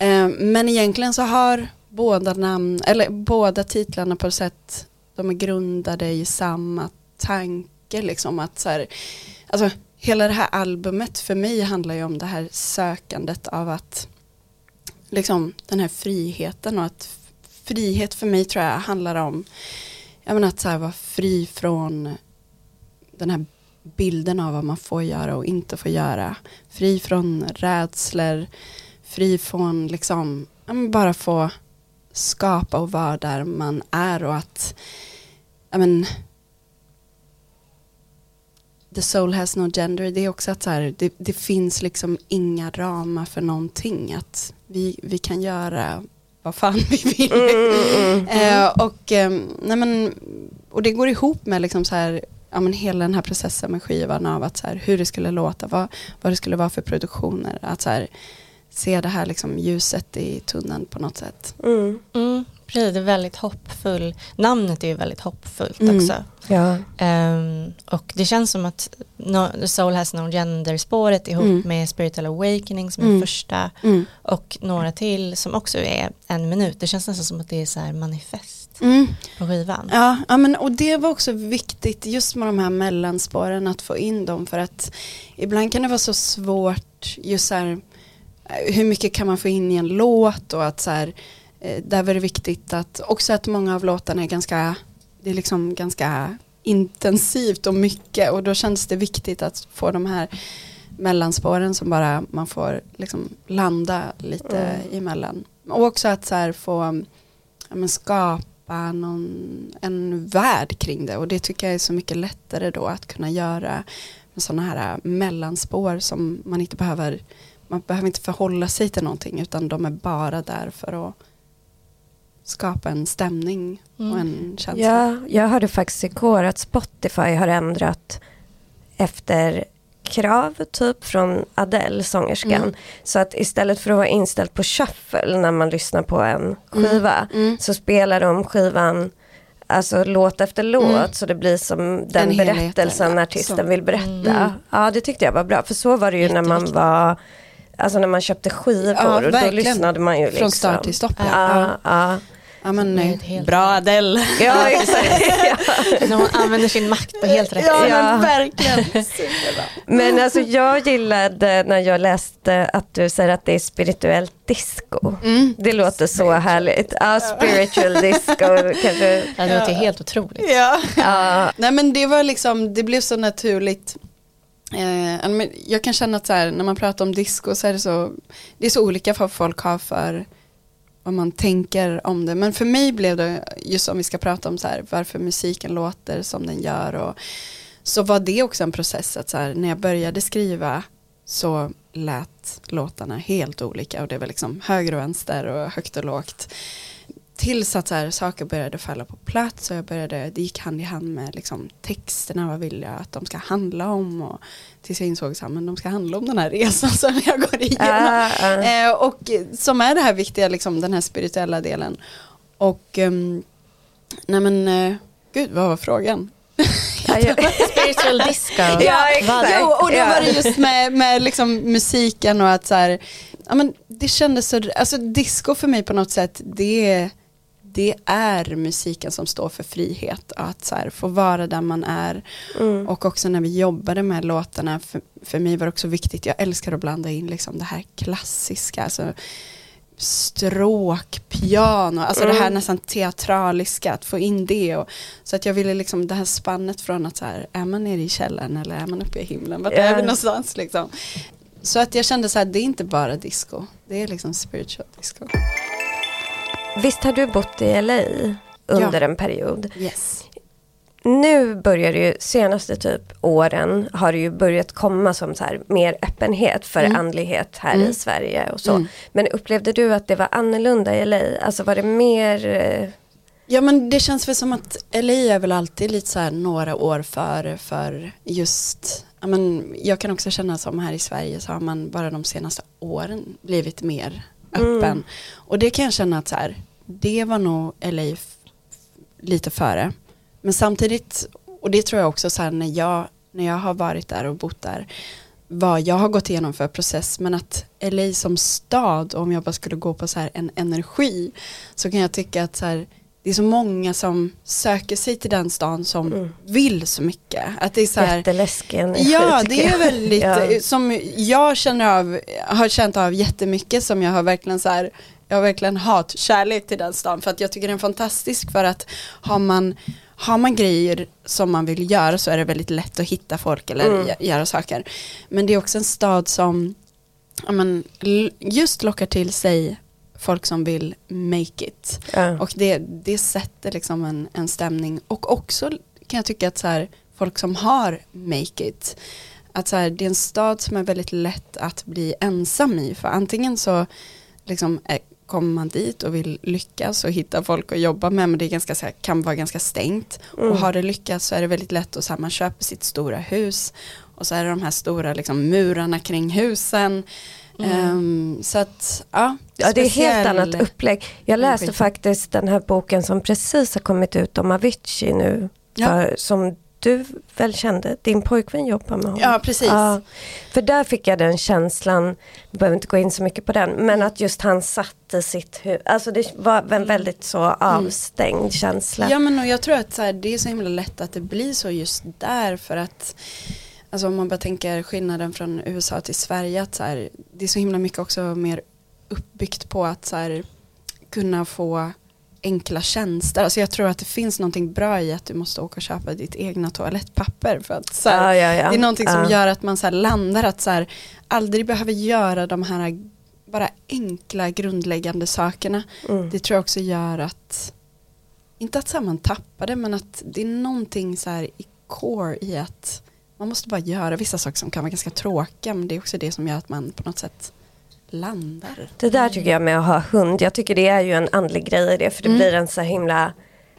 Mm. Eh, men egentligen så har båda namn, eller båda titlarna på ett sätt, de är grundade i samma tanke liksom att så här, alltså hela det här albumet för mig handlar ju om det här sökandet av att liksom den här friheten och att frihet för mig tror jag handlar om jag menar att så här vara fri från den här bilden av vad man får göra och inte får göra. Fri från rädslor, fri från liksom, bara få skapa och vara där man är och att, ja men, the soul has no gender, det är också att så här, det, det finns liksom inga ramar för någonting, att vi, vi kan göra vad fan vi vill. Mm, mm, Eh, och, eh, nej men, och det går ihop med liksom så här, ja, men hela den här processen med skivan av att så här, hur det skulle låta, vad, vad det skulle vara för produktioner. Att så här, se det här liksom ljuset i tunneln på något sätt. mm. Mm, precis, det är väldigt hoppfull. Namnet är ju väldigt hoppfullt Mm. också. Ja. Ehm, och det känns som att no, The Soul Has No Gender-spåret ihop Mm. med Spiritual Awakening som Mm. är första Mm. och några till som också är en minut. Det känns nästan som att det är så här manifest Mm. på skivan. Ja, ja men, och det var också viktigt just med de här mellanspåren att få in dem för att ibland kan det vara så svårt just så här hur mycket kan man få in i en låt och att så här eh, där var det viktigt att också att många av låtarna är ganska det är liksom ganska intensivt och mycket och då känns det viktigt att få de här mellanspåren som bara man får liksom landa lite Mm. emellan. Och också att så här få ja, skapa någon, en värld kring det och det tycker jag är så mycket lättare då att kunna göra med sådana här mellanspår som man inte behöver man behöver inte förhålla sig till någonting utan de är bara där för att skapa en stämning och Mm. en känsla. Ja, jag hörde faktiskt igår att Spotify har ändrat efter krav typ från Adele, sångerskan. Mm. Så att istället för att vara inställd på shuffle när man lyssnar på en skiva Mm. så spelar de skivan alltså låt efter låt Mm. så det blir som den En berättelsen artisten Så. vill berätta. Mm. Ja det tyckte jag var bra för så var det ju när man var Alltså när man köpte skivor Ja, och då lyssnade man ju liksom. Från start till stopp. Ja, Ja, ja. ja men Det är nej. ett helt- bra Adele. ja exakt. ja. När hon använder sin makt på helt rätt Ja, sätt. Ja. men verkligen. Men alltså jag gillade när jag läste att du säger att det är spirituellt disco. Mm. Det låter så härligt. Ja, spiritual disco kanske. Ja, det låter helt otroligt. Ja. Ja, Nej men det var liksom, det blev så naturligt. Eh, jag kan känna att så här, när man pratar om disco så är det så, det är så olika vad folk har för vad man tänker om det. Men för mig blev det, just om vi ska prata om så här, varför musiken låter som den gör. Och, så var det också en process att så här, när jag började skriva så lät låtarna helt olika och det var liksom höger och vänster och högt och lågt. Tills att så här, saker började falla på plats och jag började, det gick hand i hand med liksom, texterna, vad vill jag att de ska handla om och tills jag insåg att de ska handla om den här resan som jag går igenom. ja, ja. Eh, och som är det här viktiga, liksom, den här spirituella delen. Och, um, nej men, eh, gud vad var frågan? Spiritual disco. Ja, exakt. Jo, och då var det just med, med liksom musiken och att så här, ja men det kändes så, alltså disco för mig på något sätt, det är, det är musiken som står för frihet. Att så här, få vara där man är. Mm. Och också när vi jobbade med låtarna, för, för mig var det också viktigt, jag älskar att blanda in liksom det här klassiska, alltså stråk, piano, alltså Mm. det här nästan teatraliska, att få in det. Och, så att jag ville liksom det här spannet från att så här, är man nere i källaren eller är man uppe i himlen, vart Ja. är vi någonstans liksom. Så att jag kände så här, det är inte bara disco, det är liksom spiritual disco. Visst har du bott i LA under Ja. en period? Yes. Nu börjar det ju, senaste typ åren har det ju börjat komma som så här mer öppenhet för Mm. andlighet här Mm. i Sverige och så. Mm. Men upplevde du att det var annorlunda i LA? Alltså var det mer, eh, Ja men det känns väl som att LA är väl alltid lite så här några år före för just, ja men jag kan också känna som här i Sverige så har man bara de senaste åren blivit mer öppen. Mm. Och det kan jag känna att så här, det var nog LA lite före. Men samtidigt, och det tror jag också så här när jag, när jag har varit där och bott där, vad jag har gått igenom för process, men att LA som stad, om jag bara skulle gå på så här en energi, så kan jag tycka att så här, det är så många som söker sig till den stan som Mm. vill så mycket. Att det är så här, jätteläskig energi? Ja, det är väldigt, Ja. som jag känner av, har känt av jättemycket som jag har verkligen så här, jag har verkligen hat, kärlek till den stan för att jag tycker den är fantastisk för att har man, har man grejer som man vill göra så är det väldigt lätt att hitta folk eller Mm. gö- göra saker. Men det är också en stad som men, just lockar till sig folk som vill make it. Ja. Och det, det sätter liksom en, en stämning. Och också kan jag tycka att så här, folk som har make it att så här, det är en stad som är väldigt lätt att bli ensam i. För antingen så liksom är, kommer man dit och vill lyckas och hitta folk att jobba med men det är ganska, så här, kan vara ganska stängt. Mm. och har det lyckats så är det väldigt lätt att så här, man köper sitt stora hus. Och så är det de här stora liksom, murarna kring husen. Ehm, så att ja, Ja, det är helt annat upplägg. Jag läste Skit. faktiskt den här boken som precis har kommit ut om Avicii nu. Ja. För, som du väl kände, din pojkvän jobbar med honom. Ja, precis. Ja, för där fick jag den känslan, jag behöver inte gå in så mycket på den, men att just han satte sitt hus, alltså det var en väldigt så avstängd känsla. Mm. Ja men och jag tror att så här, det är så himla lätt att det blir så just där för att Alltså om man bara tänker skillnaden från USA till Sverige att så här, det är så himla mycket också mer uppbyggt på att så här, kunna få enkla tjänster. Alltså jag tror att det finns någonting bra i att du måste åka och köpa ditt egna toalettpapper. För att, så här, ja, ja, ja. Det är någonting som Ja. gör att man så landar att så här, aldrig behöver göra de här bara enkla grundläggande sakerna. Mm. Det tror jag också gör att, inte att så man tappar det, men att det är någonting så i core i att man måste bara göra vissa saker som kan vara ganska tråkiga, men det är också det som gör att man på något sätt landar. Det där tycker jag med att ha hund, jag tycker det är ju en andlig grej i det, för det Mm. blir en så himla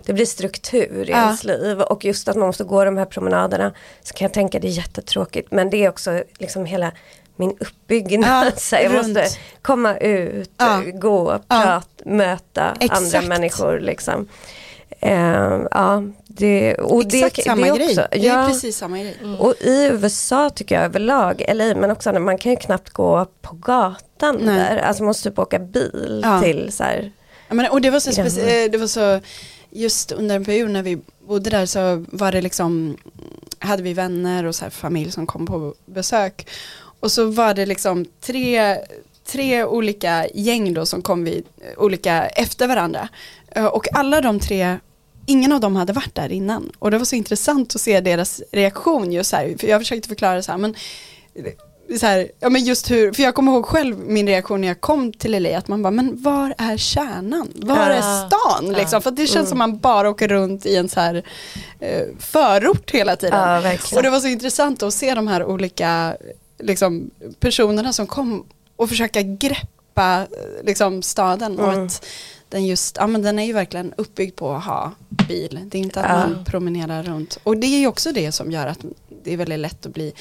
det blir struktur i Ja. ens liv och just att man måste gå de här promenaderna så kan jag tänka det är jättetråkigt men det är också liksom hela min uppbyggnad. Ja, så jag runt. måste komma ut, Ja. gå, prata, möta andra Exakt. människor liksom. Eh, ja, det, och Exakt det, samma det grej. också, Det är ja, precis samma grej. och i USA tycker jag överlag, eller men också man kan ju knappt gå på gatan Nej. där, alltså man måste typ åka bil Ja. till så här, Ja, men, och det var, så speci- det var så, just under en period när vi bodde där så var det liksom, hade vi vänner och så här familj som kom på besök. Och så var det liksom tre, tre olika gäng då som kom vid olika efter varandra. Eh, Och alla de tre, ingen av dem hade varit där innan. Och det var så intressant att se deras reaktion just så här, för jag försökte förklara så här, men så här, ja men just hur, för jag kommer ihåg själv min reaktion när jag kom till LA, att man bara, men var är kärnan? Var är stan? Liksom? För det känns som man bara åker runt i en så här eh, förort hela tiden. verkligen. Och det var så intressant att se de här olika liksom, personerna som kom och försöka greppa eh, liksom, staden. Och Mm. att den just, ja men den är ju verkligen uppbyggd på att ha bil. Det är inte att Ja. man promenerar runt. Och det är ju också det som gör att det är väldigt lätt att bli,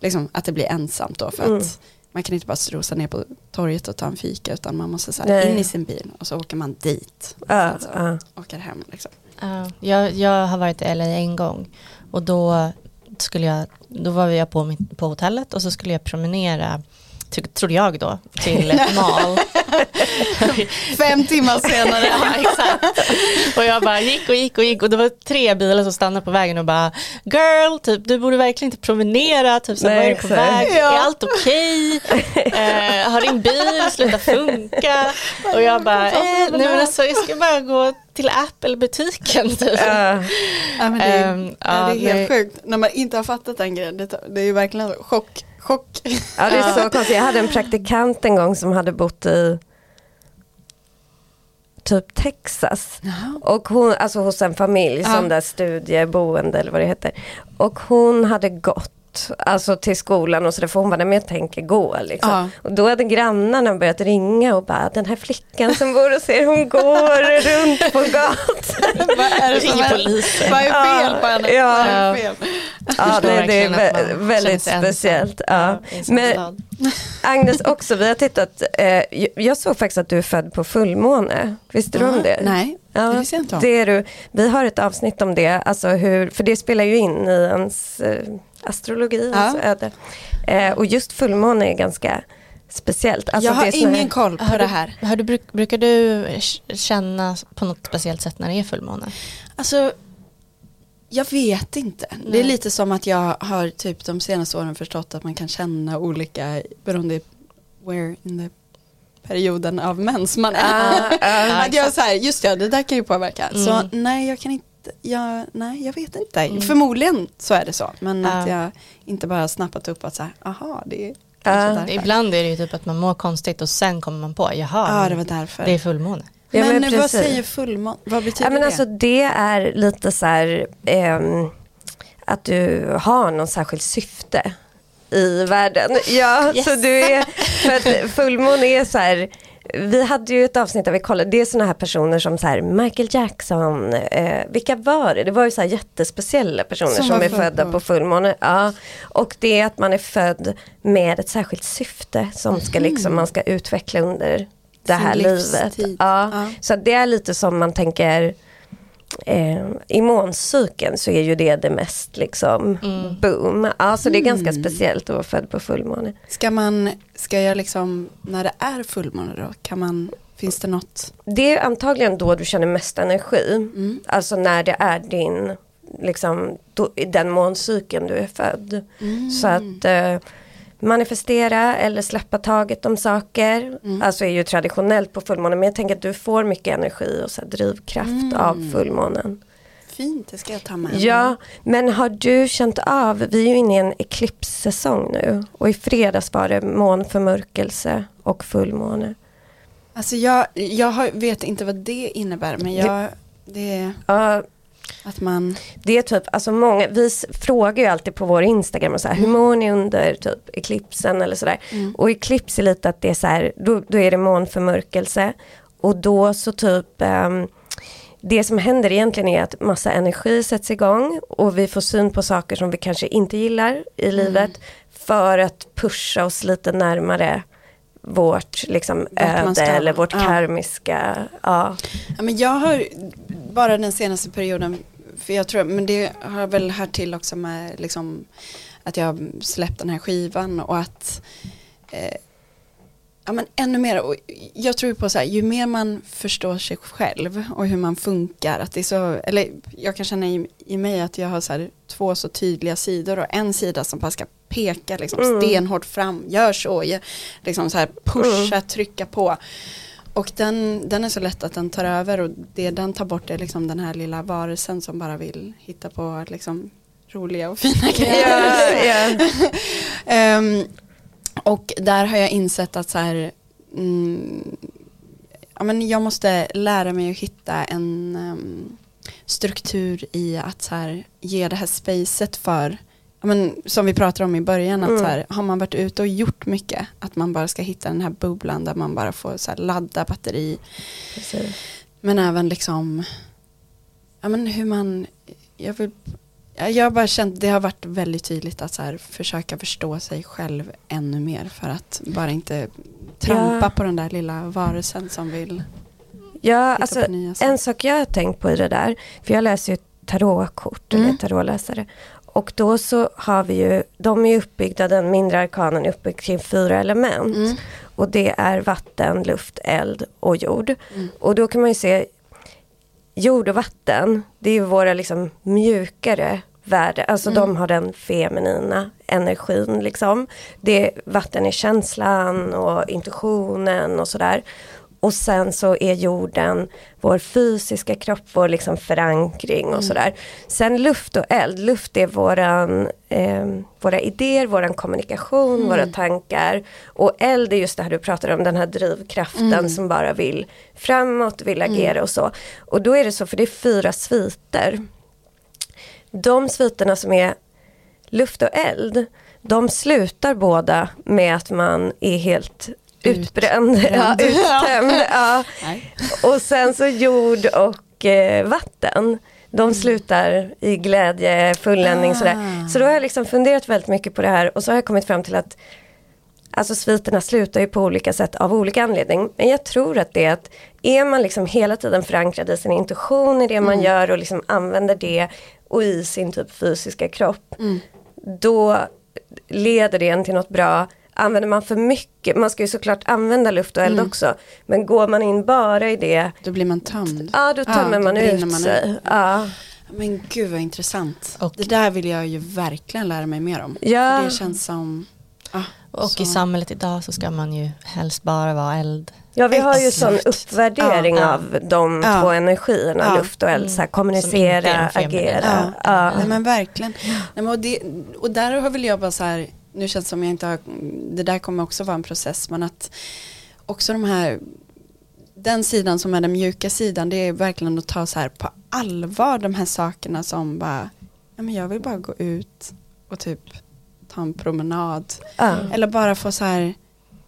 liksom, att det blir ensamt då. För Mm. att man kan inte bara strosa ner på torget och ta en fika utan man måste så in i sin bil och så åker man dit. ja, och sen så ja. åker hem liksom. Ja, jag, jag har varit i LA en gång och då skulle jag, då var jag på, mitt, på hotellet och så skulle jag promenera, trodde jag då, till mall. Fem timmar senare. ja, exakt. Och jag bara gick och gick och gick och det var tre bilar som stannade på vägen och bara Girl, typ, du borde verkligen inte promenera, typ, så Nej, var är du på väg? Ja. Är allt okej? Eh, har din bil slutat funka? Och jag bara, eh, men alltså jag ska bara gå till Apple-butiken typ. Ja. Ja, men det, är, Ehm, ja, det är helt nej. sjukt när man inte har fattat den grejen. Det, det är ju verkligen chock. Chock. Ja det är så konstigt. Jag hade en praktikant en gång som hade bott i typ Texas. Och hon, alltså hos en familj, sån där studieboende eller vad det heter. Och hon hade gått alltså till skolan och så där får hon bara, "Nej, men jag tänker gå liksom. Ja. Och då hade grannarna börjat ringa och bara, den här flickan som bor och ser hon går runt på gatan. Vad är det som är, polisen. vad är fel på henne? Ja. Är fel? Ja, nej, det är vä- väldigt speciellt. Ja. Men. Agnes också, vi har tittat, eh, jag- såg faktiskt att du är född på fullmåne. Visste du om det? Nej, Ja, det det är du. Vi har ett avsnitt om det, alltså hur, för det spelar ju in i ens eh, astrologi, Ja. ens öde. Eh, och just fullmåne är ganska speciellt. Alltså, jag har det är såna här- ingen koll på Har det du, här. har du, bruk, brukar du känna på något speciellt sätt när det är fullmåne? Alltså, jag vet inte. Det är Nej. lite som att jag har typ de senaste åren förstått att man kan känna olika beroende where in the perioden av mens man är. Ah, ah. att jag så här, just ja, det där kan ju påverka. Mm. Så nej, jag kan inte, jag, nej, jag vet inte. Mm. Förmodligen så är det så. Men att Ja. jag inte bara snappat upp att så här, aha, det är Ja. Ibland är det ju typ att man mår konstigt och sen kommer man på, jaha, Ja, det var därför. det är fullmåne. Ja, men men vad säger fullmåne? Vad betyder Ja, men det? alltså, det är lite så här ehm, att du har någon särskilt syfte i världen. Ja, Yes. så du är, för att fullmåne är så här, vi hade ju ett avsnitt där vi kollade, det är sådana här personer som så här Michael Jackson, eh, vilka var det? Det var ju så här jättespeciella personer Som som, är född födda på- på fullmåne. Ja, och det är att man är född med ett särskilt syfte som ska liksom, man ska utveckla under det Sin här livet. livstid. Ja. Ja. Så det är lite som man tänker eh, i måncykeln så är ju det det mest liksom Mm. boom. Ja, så det är ganska Mm. speciellt att vara född på fullmåne. Ska man, ska jag liksom, när det är fullmåne då, kan man, finns det något? Det är antagligen då du känner mest energi. Mm. Alltså när det är din, liksom, då, i den måncykeln du är född. Mm. Så att eh, manifestera eller släppa taget om saker. Mm. Alltså är ju traditionellt på fullmånen. Men jag tänker att du får mycket energi och så drivkraft Mm. av fullmånen. Fint, det ska jag ta med. Ja, men har du känt av, vi är ju inne i en eklipssäsong nu och i fredags var det månförmörkelse och fullmåne. Alltså jag, jag har, vet inte vad det innebär, men jag, det Ja, att man, det är typ, alltså många, vi frågar ju alltid på vår Instagram och så här, hur mår ni under typ eklipsen eller sådär. Mm. Och eklips är lite att det är så här, då, då är det månförmörkelse och då så typ ehm, det som händer egentligen är att massa energi sätts igång och vi får syn på saker som vi kanske inte gillar i Mm. livet för att pusha oss lite närmare vårt liksom, öde eller vårt karmiska. Ja. ja, men jag har bara den senaste perioden, för jag tror, men det har väl här till också med liksom att jag släppt den här skivan och att eh, ja, men ännu mer, och jag tror på så här, ju mer man förstår sig själv och hur man funkar, att det är så, eller jag kan känna i, i mig att jag har så här, två så tydliga sidor och en sida som bara ska peka liksom, Mm. stenhårt fram, gör så, liksom så här, pusha, Mm. trycka på. Och den, den är så lätt att den tar över och det den tar bort är liksom den här lilla varelsen som bara vill hitta på liksom roliga och fina grejer. Ja, ja. Ehm, och där har jag insett att så här, mm, ja, men jag måste lära mig att hitta en ehm, struktur i att så här, ge det här spacet för ja, men, som vi pratade om i början, att Mm. så här, har man varit ute och gjort mycket, att man bara ska hitta den här bubblan där man bara får så här, ladda batteri, Precis. men även liksom, ja men hur man, jag vill, jag har bara känt, det har varit väldigt tydligt att så här, försöka förstå sig själv ännu mer för att bara inte trampa Ja. på den där lilla varelsen som vill Ja, alltså en sak jag har tänkt på i det där, för jag läser ju tarotkort, Mm. eller tarotläsare. Och då så har vi ju, de är uppbyggda, den mindre arkanen är uppbyggd kring fyra element. Mm. Och det är vatten, luft, eld och jord. Mm. Och då kan man ju se jord och vatten, det är ju våra liksom mjukare värden. Alltså Mm. de har den feminina energin liksom. Det, vatten är känslan och intuitionen och sådär. Och sen så är jorden vår fysiska kropp, vår liksom förankring och Mm. sådär. Sen luft och eld, luft är våran, eh, våra idéer, våran kommunikation, Mm. våra tankar. Och eld är just det här du pratar om, den här drivkraften Mm. som bara vill framåt, vill agera och så. Och då är det så, för det är fyra sviter. De sviterna som är luft och eld, de slutar båda med att man är helt utbränd, ja, uttömd. Ja. Och sen så jord och eh, vatten. De slutar i glädje, fulländning sådär. Ah. Så då har jag liksom funderat väldigt mycket på det här och så har jag kommit fram till att Alltså sviterna slutar ju på olika sätt av olika anledning. Men jag tror att det är att är man liksom hela tiden förankrad i sin intuition i det man gör och liksom använder det och i sin typ fysiska kropp. Mm. Då leder det en till något bra. Använder man för mycket, man ska ju såklart använda luft och eld Mm. också. Men går man in bara i det, Då blir man tömd. ja då tömmer då man ut man sig. Ja. Men gud vad intressant. Och- det där vill jag ju verkligen lära mig mer om. Ja. För Det känns som... Ah, Och så- i samhället idag så ska man ju helst bara vara eld. Ja vi har ju Exakt. sån uppvärdering Ja, av de Ja. två energierna, Ja. luft och eld. Så här, kommunicera, agera. Ja. Nej, men verkligen. Nej, men och, det, och där har väl jag bara så här, nu känns det som jag inte har, det där kommer också vara en process, men att också de här, den sidan som är den mjuka sidan, det är verkligen att ta så här på allvar de här sakerna som bara, ja men jag vill bara gå ut och typ ta en promenad. Eller bara få så här,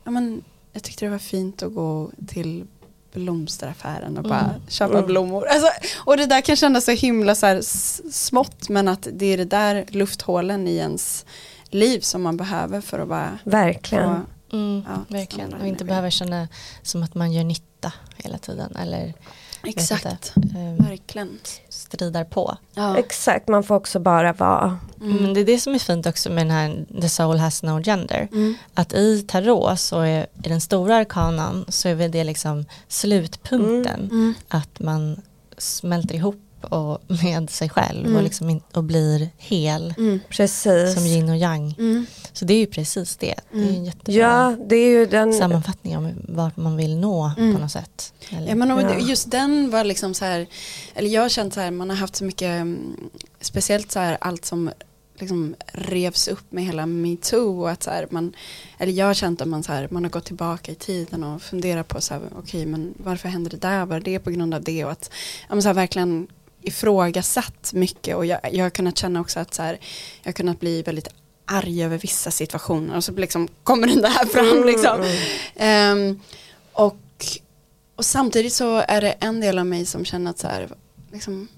ja men jag tyckte det var fint att gå till blomsteraffären och bara Mm. köpa Mm. blommor. Alltså, och det där kan kännas så himla så här smått men att det är det där lufthålen i ens liv som man behöver för att bara Verkligen. få, Mm, Ja, verkligen. Och inte behöva känna som att man gör nytta hela tiden. Eller exakt, inte, eh, verkligen. stridar på. Ja. Exakt, man får också bara vara. Mm. Men det är det som är fint också med den här The Soul Has No Gender. Mm. Att i tarot så är i den stora arkanan så är väl det liksom slutpunkten. Mm. Att man smälter ihop och med sig själv Mm. och, liksom in, och blir hel. Mm. Precis. Som yin och yang. Mm. Så det är ju precis det. Det är en Mm. jättebra Ja, det är ju den... sammanfattning om vart man vill nå Mm. på något sätt. Eller? Ja, men Ja. just den var liksom så här, eller jag har känt så här, man har haft så mycket, mm, speciellt så här allt som liksom revs upp med hela metoo och att så här, man, eller jag har känt att man så här, man har gått tillbaka i tiden och funderat på så här, okej men varför hände det där, var det på grund av det och att, ja men så här verkligen ifrågasatt mycket och jag, jag har kunnat känna också att så här, jag har kunnat bli väldigt arg över vissa situationer och så liksom kommer den där fram Mm, liksom. mm. Ehm, och, och samtidigt så är det en del av mig som känner att så här, liksom,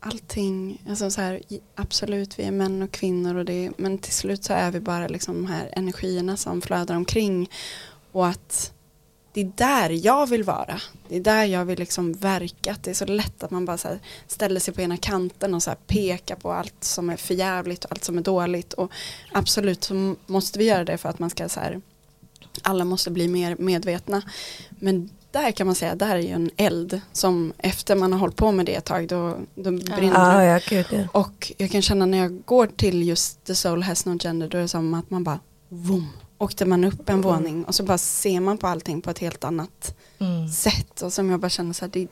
allting, alltså så här, absolut vi är män och kvinnor och det, men till slut så är vi bara liksom de här energierna som flödar omkring och att det är där jag vill vara. Det är där jag vill liksom verka. Det är så lätt att man bara så här ställer sig på ena kanten och så här pekar på allt som är förjävligt och allt som är dåligt. Och absolut så måste vi göra det för att man ska så här alla måste bli mer medvetna. Men där kan man säga, där är ju en eld som efter man har hållit på med det ett tag då, då brinner Ja, det. ja, gud ja. Och jag kan känna när jag går till just The Soul Has No Gender då är det som att man bara, vroom, åkte man upp en våning och så bara ser man på allting på ett helt annat Mm. sätt. Och som jag bara känner så här, det,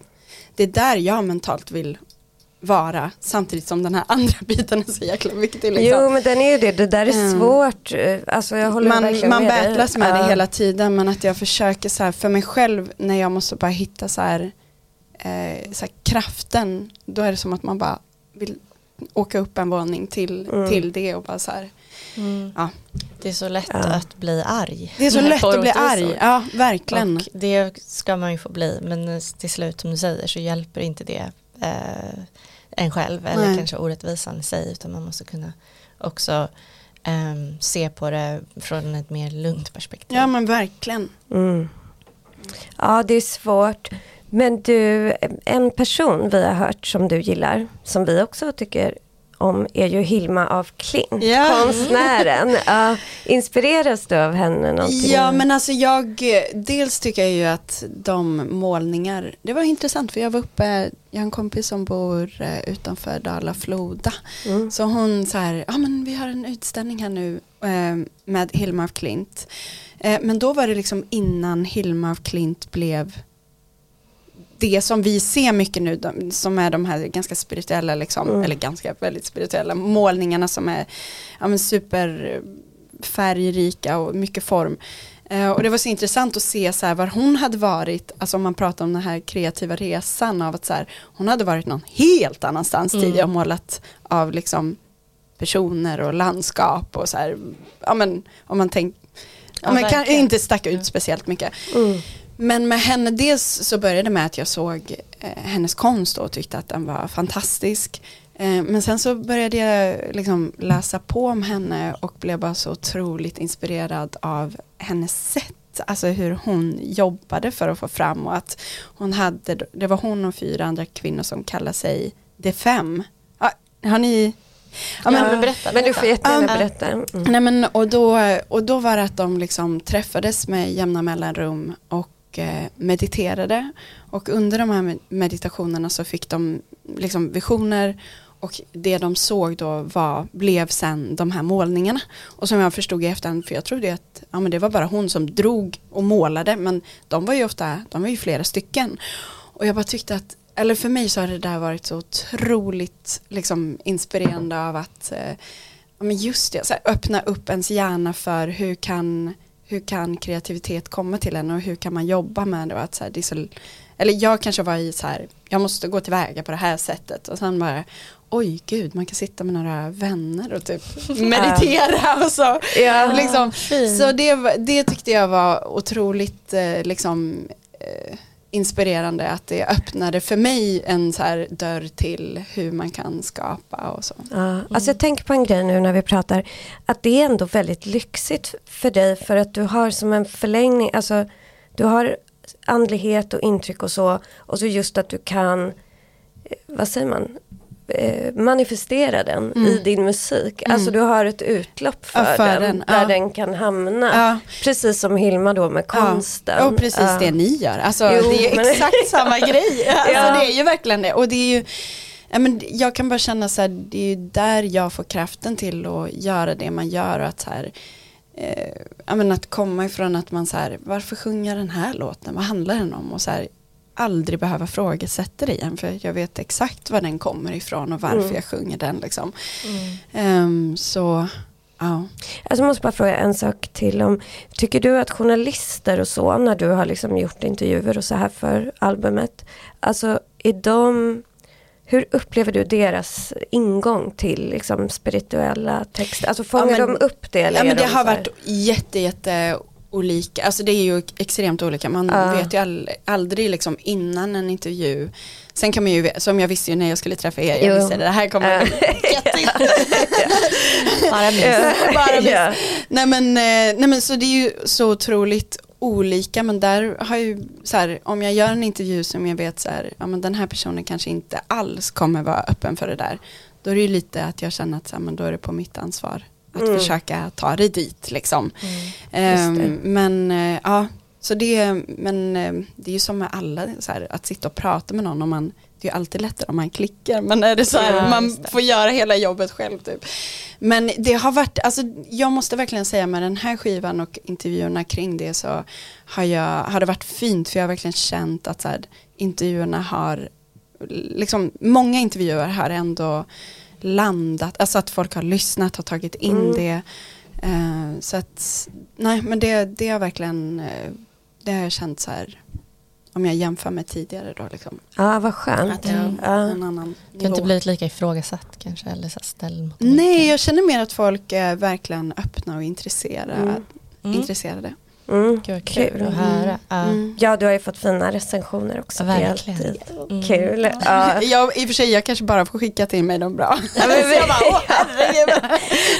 det är där jag mentalt vill vara samtidigt som den här andra biten är så jäkla viktig. Liksom. Jo men den är ju det, det där är Mm. svårt. eh, Alltså jag håller man verkligen man med battlas med det hela tiden men att jag försöker så här för mig själv när jag måste bara hitta så här, eh, så här kraften då är det som att man bara vill åka upp en våning till, Mm. till det och bara så här Mm. Ja. Det är så lätt Ja. att bli arg. det är så lätt att bli arg, ja verkligen Och det ska man ju få bli men till slut som du säger så hjälper inte det eh, en själv eller Nej. kanske orättvisan i sig utan man måste kunna också ehm, se på det från ett mer lugnt perspektiv. ja men verkligen Mm. Ja det är svårt. Men du, en person vi har hört som du gillar, som vi också tycker om är ju Hilma af Klint, Ja. konstnären. Ja, inspireras du av henne någonting? Ja men alltså jag, dels tycker jag ju att de målningar, det var intressant för jag var uppe, jag har en kompis som bor eh, utanför Dala-Floda. Mm. Så hon så här, ja men vi har en utställning här nu eh, med Hilma af Klint. Eh, men då var det liksom innan Hilma af Klint blev det som vi ser mycket nu, de, som är de här ganska spirituella, liksom, Mm. eller ganska väldigt spirituella målningarna som är ja, men super färgrika och mycket form. Eh, och det var så intressant att se så här, var hon hade varit, alltså om man pratar om den här kreativa resan av att så här, hon hade varit någon helt annanstans Mm. tidigare och målat av liksom personer och landskap och så här, ja men om man tänker, ja, Ja, men kan verkligen. inte stack ut speciellt mycket. Mm. Men med henne, dels så började det med att jag såg eh, hennes konst och tyckte att den var fantastisk. Eh, men sen så började jag liksom läsa på om henne och blev bara så otroligt inspirerad av hennes sätt. Alltså hur hon jobbade för att få fram och att hon hade, det var hon och fyra andra kvinnor som kallar sig De Fem. Ja, har ni? Ja, men, Ja, men berätta, Men du får jättegärna Ja. berätta. Mm. Nej, men, och, då, och då var det att de liksom träffades med jämna mellanrum och och eh, mediterade. Och under de här meditationerna så fick de liksom visioner och det de såg då var, blev sen de här målningarna. Och som jag förstod i efterhand, för jag trodde att ja, men det var bara hon som drog och målade, men de var ju ofta, de var ju flera stycken. Och jag bara tyckte att, eller för mig så har det där varit så otroligt liksom, inspirerande av att eh, Ja, men just det, så här, öppna upp ens hjärna för hur kan, hur kan kreativitet komma till en och hur kan man jobba med det. Att så här, det så, eller jag kanske var i så här, jag måste gå tillväga på det här sättet och sen bara, oj gud, man kan sitta med några vänner och typ meditera och så. Ja. Liksom. Så det, det tyckte jag var otroligt eh, liksom, eh, inspirerande att det öppnade för mig en så här dörr till hur man kan skapa och så. Ja, alltså jag tänker på en grej nu när vi pratar, att det är ändå väldigt lyxigt för dig för att du har som en förlängning, alltså du har andlighet och intryck och så, och så just att du kan, eh, vad säger man, eh, manifestera den Mm. i din musik. Alltså du har ett utlopp för, Ja, för den, den, där ja. den kan hamna. Ja. Precis som Hilma då med konsten. Ja, och precis det ni gör. Alltså, Jo, det är men- exakt samma grej. Alltså. Det är ju verkligen det. Och det är ju, ja, men jag kan bara känna så här, det är ju där jag får kraften till att göra det man gör. Och att, så här, eh, ja, men att komma ifrån att man så här, varför sjunger den här låten? Vad handlar den om? Och så här, aldrig behöva frågasätta det igen. För jag vet exakt var den kommer ifrån och varför Mm. jag sjunger den. Liksom. Mm. Ehm, så, ja. Alltså jag måste bara fråga en sak till om, tycker du att journalister och så, när du har liksom gjort intervjuer och så här för albumet, alltså är de, hur upplever du deras ingång till liksom spirituella texter? Alltså fångar Ja, men- de upp det? Eller Ja men det de har varit jätte, jätte olika, alltså det är ju extremt olika, man Ja. vet ju all, aldrig liksom innan en intervju, sen kan man ju, som jag visste ju när jag skulle träffa er, jag Jo. visste det här kommer jätte, Bara mys. bara nej, men, eh, nej men så det är ju så otroligt olika. Men där har ju så här, om jag gör en intervju som jag vet så här, ja men den här personen kanske inte alls kommer vara öppen för det där, då är det ju lite att jag känner att så här, men då är det på mitt ansvar att Mm. försöka ta det dit liksom. Mm. Ehm, men eh, ja, så det, men, eh, det är ju som med alla, så här, att sitta och prata med någon, om man, det är ju alltid lättare om man klickar, men är det så här, Ja, man får göra hela jobbet själv typ. Men det har varit, alltså jag måste verkligen säga med den här skivan och intervjuerna kring det så har, jag, har det varit fint för jag har verkligen känt att så här, intervjuerna har, liksom många intervjuer har ändå landat, alltså att folk har lyssnat, har tagit in Mm. det. Eh, så att, nej men det, det har verkligen, eh, det har jag känt så här, om jag jämför med tidigare då liksom. Ja, vad skönt. Att jag Mm. en annan Du har inte blivit lika ifrågasatt kanske? Eller så ställd mot Nej, jag känner mer att folk är verkligen öppna och intresserade. Mm. Mm. intresserade. Mm. Gud vad kul, Kul. att höra. Ja. Mm. Ja, du har ju fått fina recensioner också. Ja, verkligen. Mm. kul. Ja. Jag, I och för sig, jag kanske bara får skicka till mig de bra. Ja, men vi,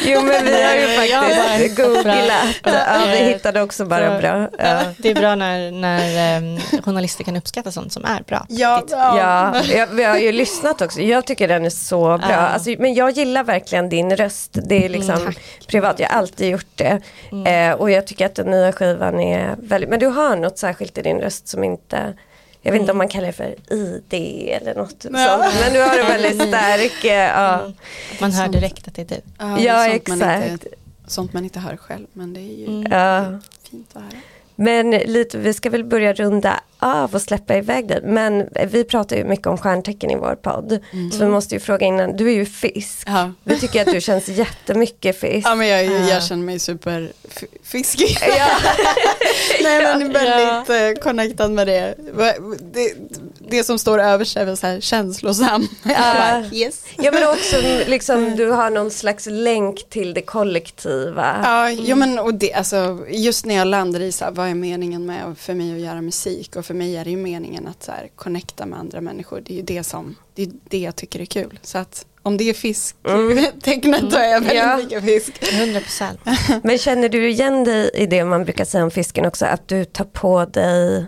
jo men vi har ju faktiskt googlat. Ja, vi hittade också bara så- bra. Ja. Det är bra när, när um, journalister kan uppskatta sånt som är bra. Ja, ja. Ja, jag, vi har ju lyssnat också. Jag tycker den är så bra. Ja. Alltså, men jag gillar verkligen din röst. Det är liksom Mm, privat. Jag har alltid gjort det. Eh, och jag tycker att den nya skivan är väldigt... Men du har något särskilt i din röst som inte... Jag vet inte om man kallar det för ID eller något Ja. sånt. Men du har en väldigt stark... Ja. Man hör direkt att det är du. Ja, ja sånt Man exakt. inte, sånt man inte hör själv, men det är ju Mm. Fint att höra. Men lite, vi ska väl börja runda av och släppa iväg det. Men vi pratar ju mycket om stjärntecken i vår podd. Så vi måste ju fråga innan, du är ju fisk. Ja. Vi tycker att du känns jättemycket fisk. Ja men jag, Ja. jag känner mig superfiskig. Ja. Nej men väldigt eh, connectad med det. det. Det som står överst är väl så här känslosam. Bara, yes. Ja men också liksom, du har någon slags länk till det kollektiva. Ja, jo, men och det, alltså, just när jag landar i så här, vad är meningen med för mig att göra musik och för mig är det ju meningen att så här, connecta med andra människor. Det är ju det som, det är det jag tycker är kul. Så att om det är fisk, tecknet då är jag väldigt Ja. mycket fisk. 100 procent. Men känner du igen dig i det man brukar säga om fisken också, att du tar på dig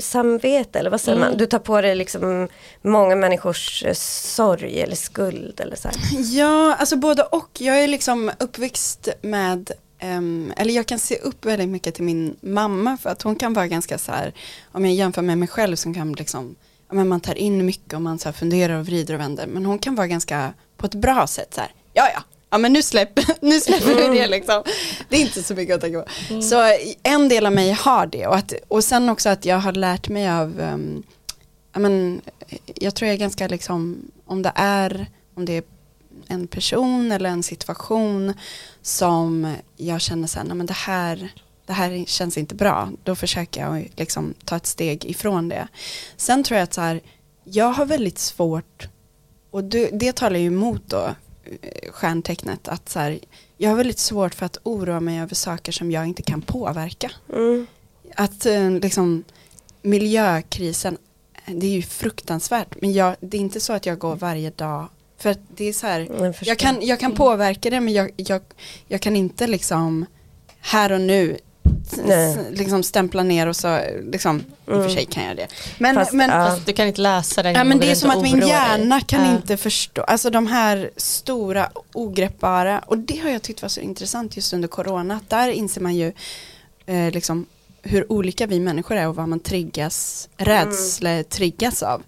världssamvete eller vad säger man? Du tar på dig liksom många människors eh, sorg eller skuld eller så här. Ja, alltså både och. Jag är liksom uppväxt med ehm, eller jag kan se upp väldigt mycket till min mamma för att hon kan vara ganska så här, om jag jämför med mig själv som kan liksom, men man tar in mycket och man så funderar och vrider och vänder, men hon kan vara ganska på ett bra sätt så här, ja ja, ja men nu, släpp, nu släpper vi det liksom. Det är inte så mycket att tänka på. Så en del av mig har det och, att, och sen också att jag har lärt mig av, um, ja, men, jag tror jag är ganska liksom, om det är, om det är en person eller en situation som jag känner nej, men det här, det här känns inte bra, då försöker jag liksom ta ett steg ifrån det. Sen tror jag att så här, jag har väldigt svårt, och det, det talar ju emot då eh, stjärntecknet, att så här, jag har väldigt svårt för att oroa mig över saker som jag inte kan påverka. Mm. Att eh, liksom miljökrisen, det är ju fruktansvärt, men jag, det är inte så att jag går varje dag, för det är så här, Jag jag kan, jag kan påverka det men jag, jag, jag kan inte liksom här och nu liksom stämpla ner och så liksom, i och Mm. för sig kan jag det. Men, Fast, men, ja. Fast du kan inte läsa den. ja, men det är som att min oroa dig. hjärna kan Ja. inte förstå, alltså de här stora ogreppbara, och det har jag tyckt var så intressant just under corona, där inser man ju eh, liksom hur olika vi människor är och vad man triggas, rädsla triggas av.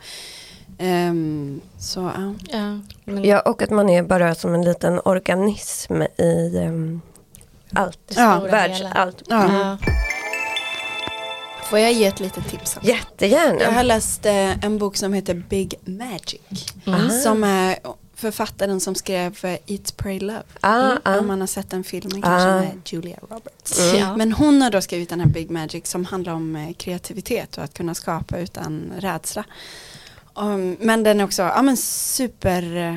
Ehm, så ja. Ja, men, Ja, och att man är bara som en liten organism i um, allt. Ja. Världs, hela. allt. Ja. ja. Får jag ge ett litet tips? också? Jättegärna. Jag har läst eh, en bok som heter Big Magic. Mm. Som är författaren som skrev eh, Eat, Pray, Love. Ah, ah. Om man har sett den filmen kanske Ah. med Julia Roberts. Mm. Ja. Men hon har då skrivit den här Big Magic som handlar om eh, kreativitet och att kunna skapa utan rädsla. Um, men den är också ja, men super, eh,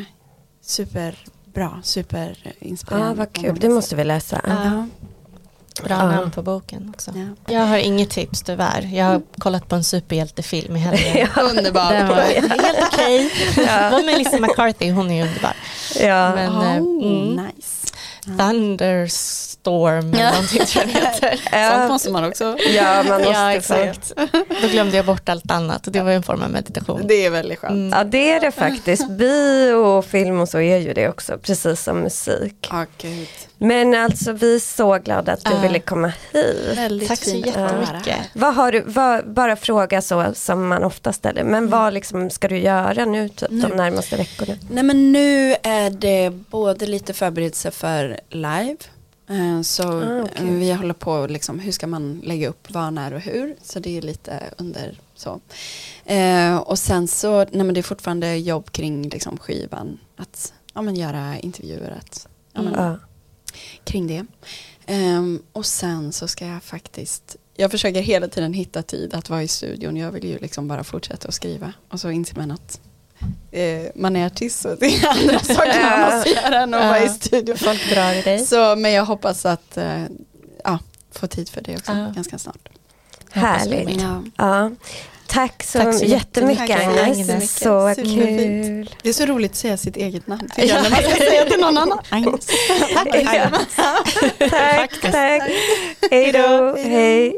super bra, super eh, inspirerande. ah, vad kul, det måste vi läsa. Ja, Bra Ja. namn på boken också. ja. Jag har inget tips tyvärr. Jag har kollat på en superhjältefilm i helgen. Underbar. Den var helt okej. Ja. Var Melissa McCarthy, hon är underbar. Ja. Men, oh, eh, mm. nice. Thunderstorm eller någonting tror jag heter. Sånt måste man också. ja, man måste Ja, exakt. Då glömde jag bort allt annat och det var en form av meditation. Det är väldigt skönt. Mm. Ja det är det faktiskt. Bio och film och så är ju det också, precis som musik. Gud. Men alltså vi är så glada att du Ja. ville komma hit. Väldigt Tack så fint jättemycket. här. Vad har du, vad, bara fråga så som man ofta ställer, men vad liksom ska du göra nu typ Nu. de närmaste veckorna? Nej men nu är det både lite förberedelse för live. Eh, Så Ah, eh, vi håller på liksom, hur ska man lägga upp vad, när och hur. Så det är lite under så. Eh, och sen så, nej men det är fortfarande jobb kring liksom, skivan. Att ja, men göra intervjuer, att, ja, men, Ja. kring det. Ehm, och sen så ska jag faktiskt, jag försöker hela tiden hitta tid att vara i studion. Jag vill ju liksom bara fortsätta att skriva. Och så inser man att eh, man är artist så det är andra saker man måste göra än att vara i studion. Folk drar i dig. Så, men jag hoppas att, eh, ja, få tid för det också Ja. ganska snart. Härligt. Ja. Ja. Tack så, Tack så jättemycket jättemycket, Agnes. Agnes. Så Superfint. kul. Det är så roligt att säga sitt eget namn. tycker jag, När man ska säga till någon annan. Agnes. Tack. Tack, tack. Hej då. Hej då. Hej.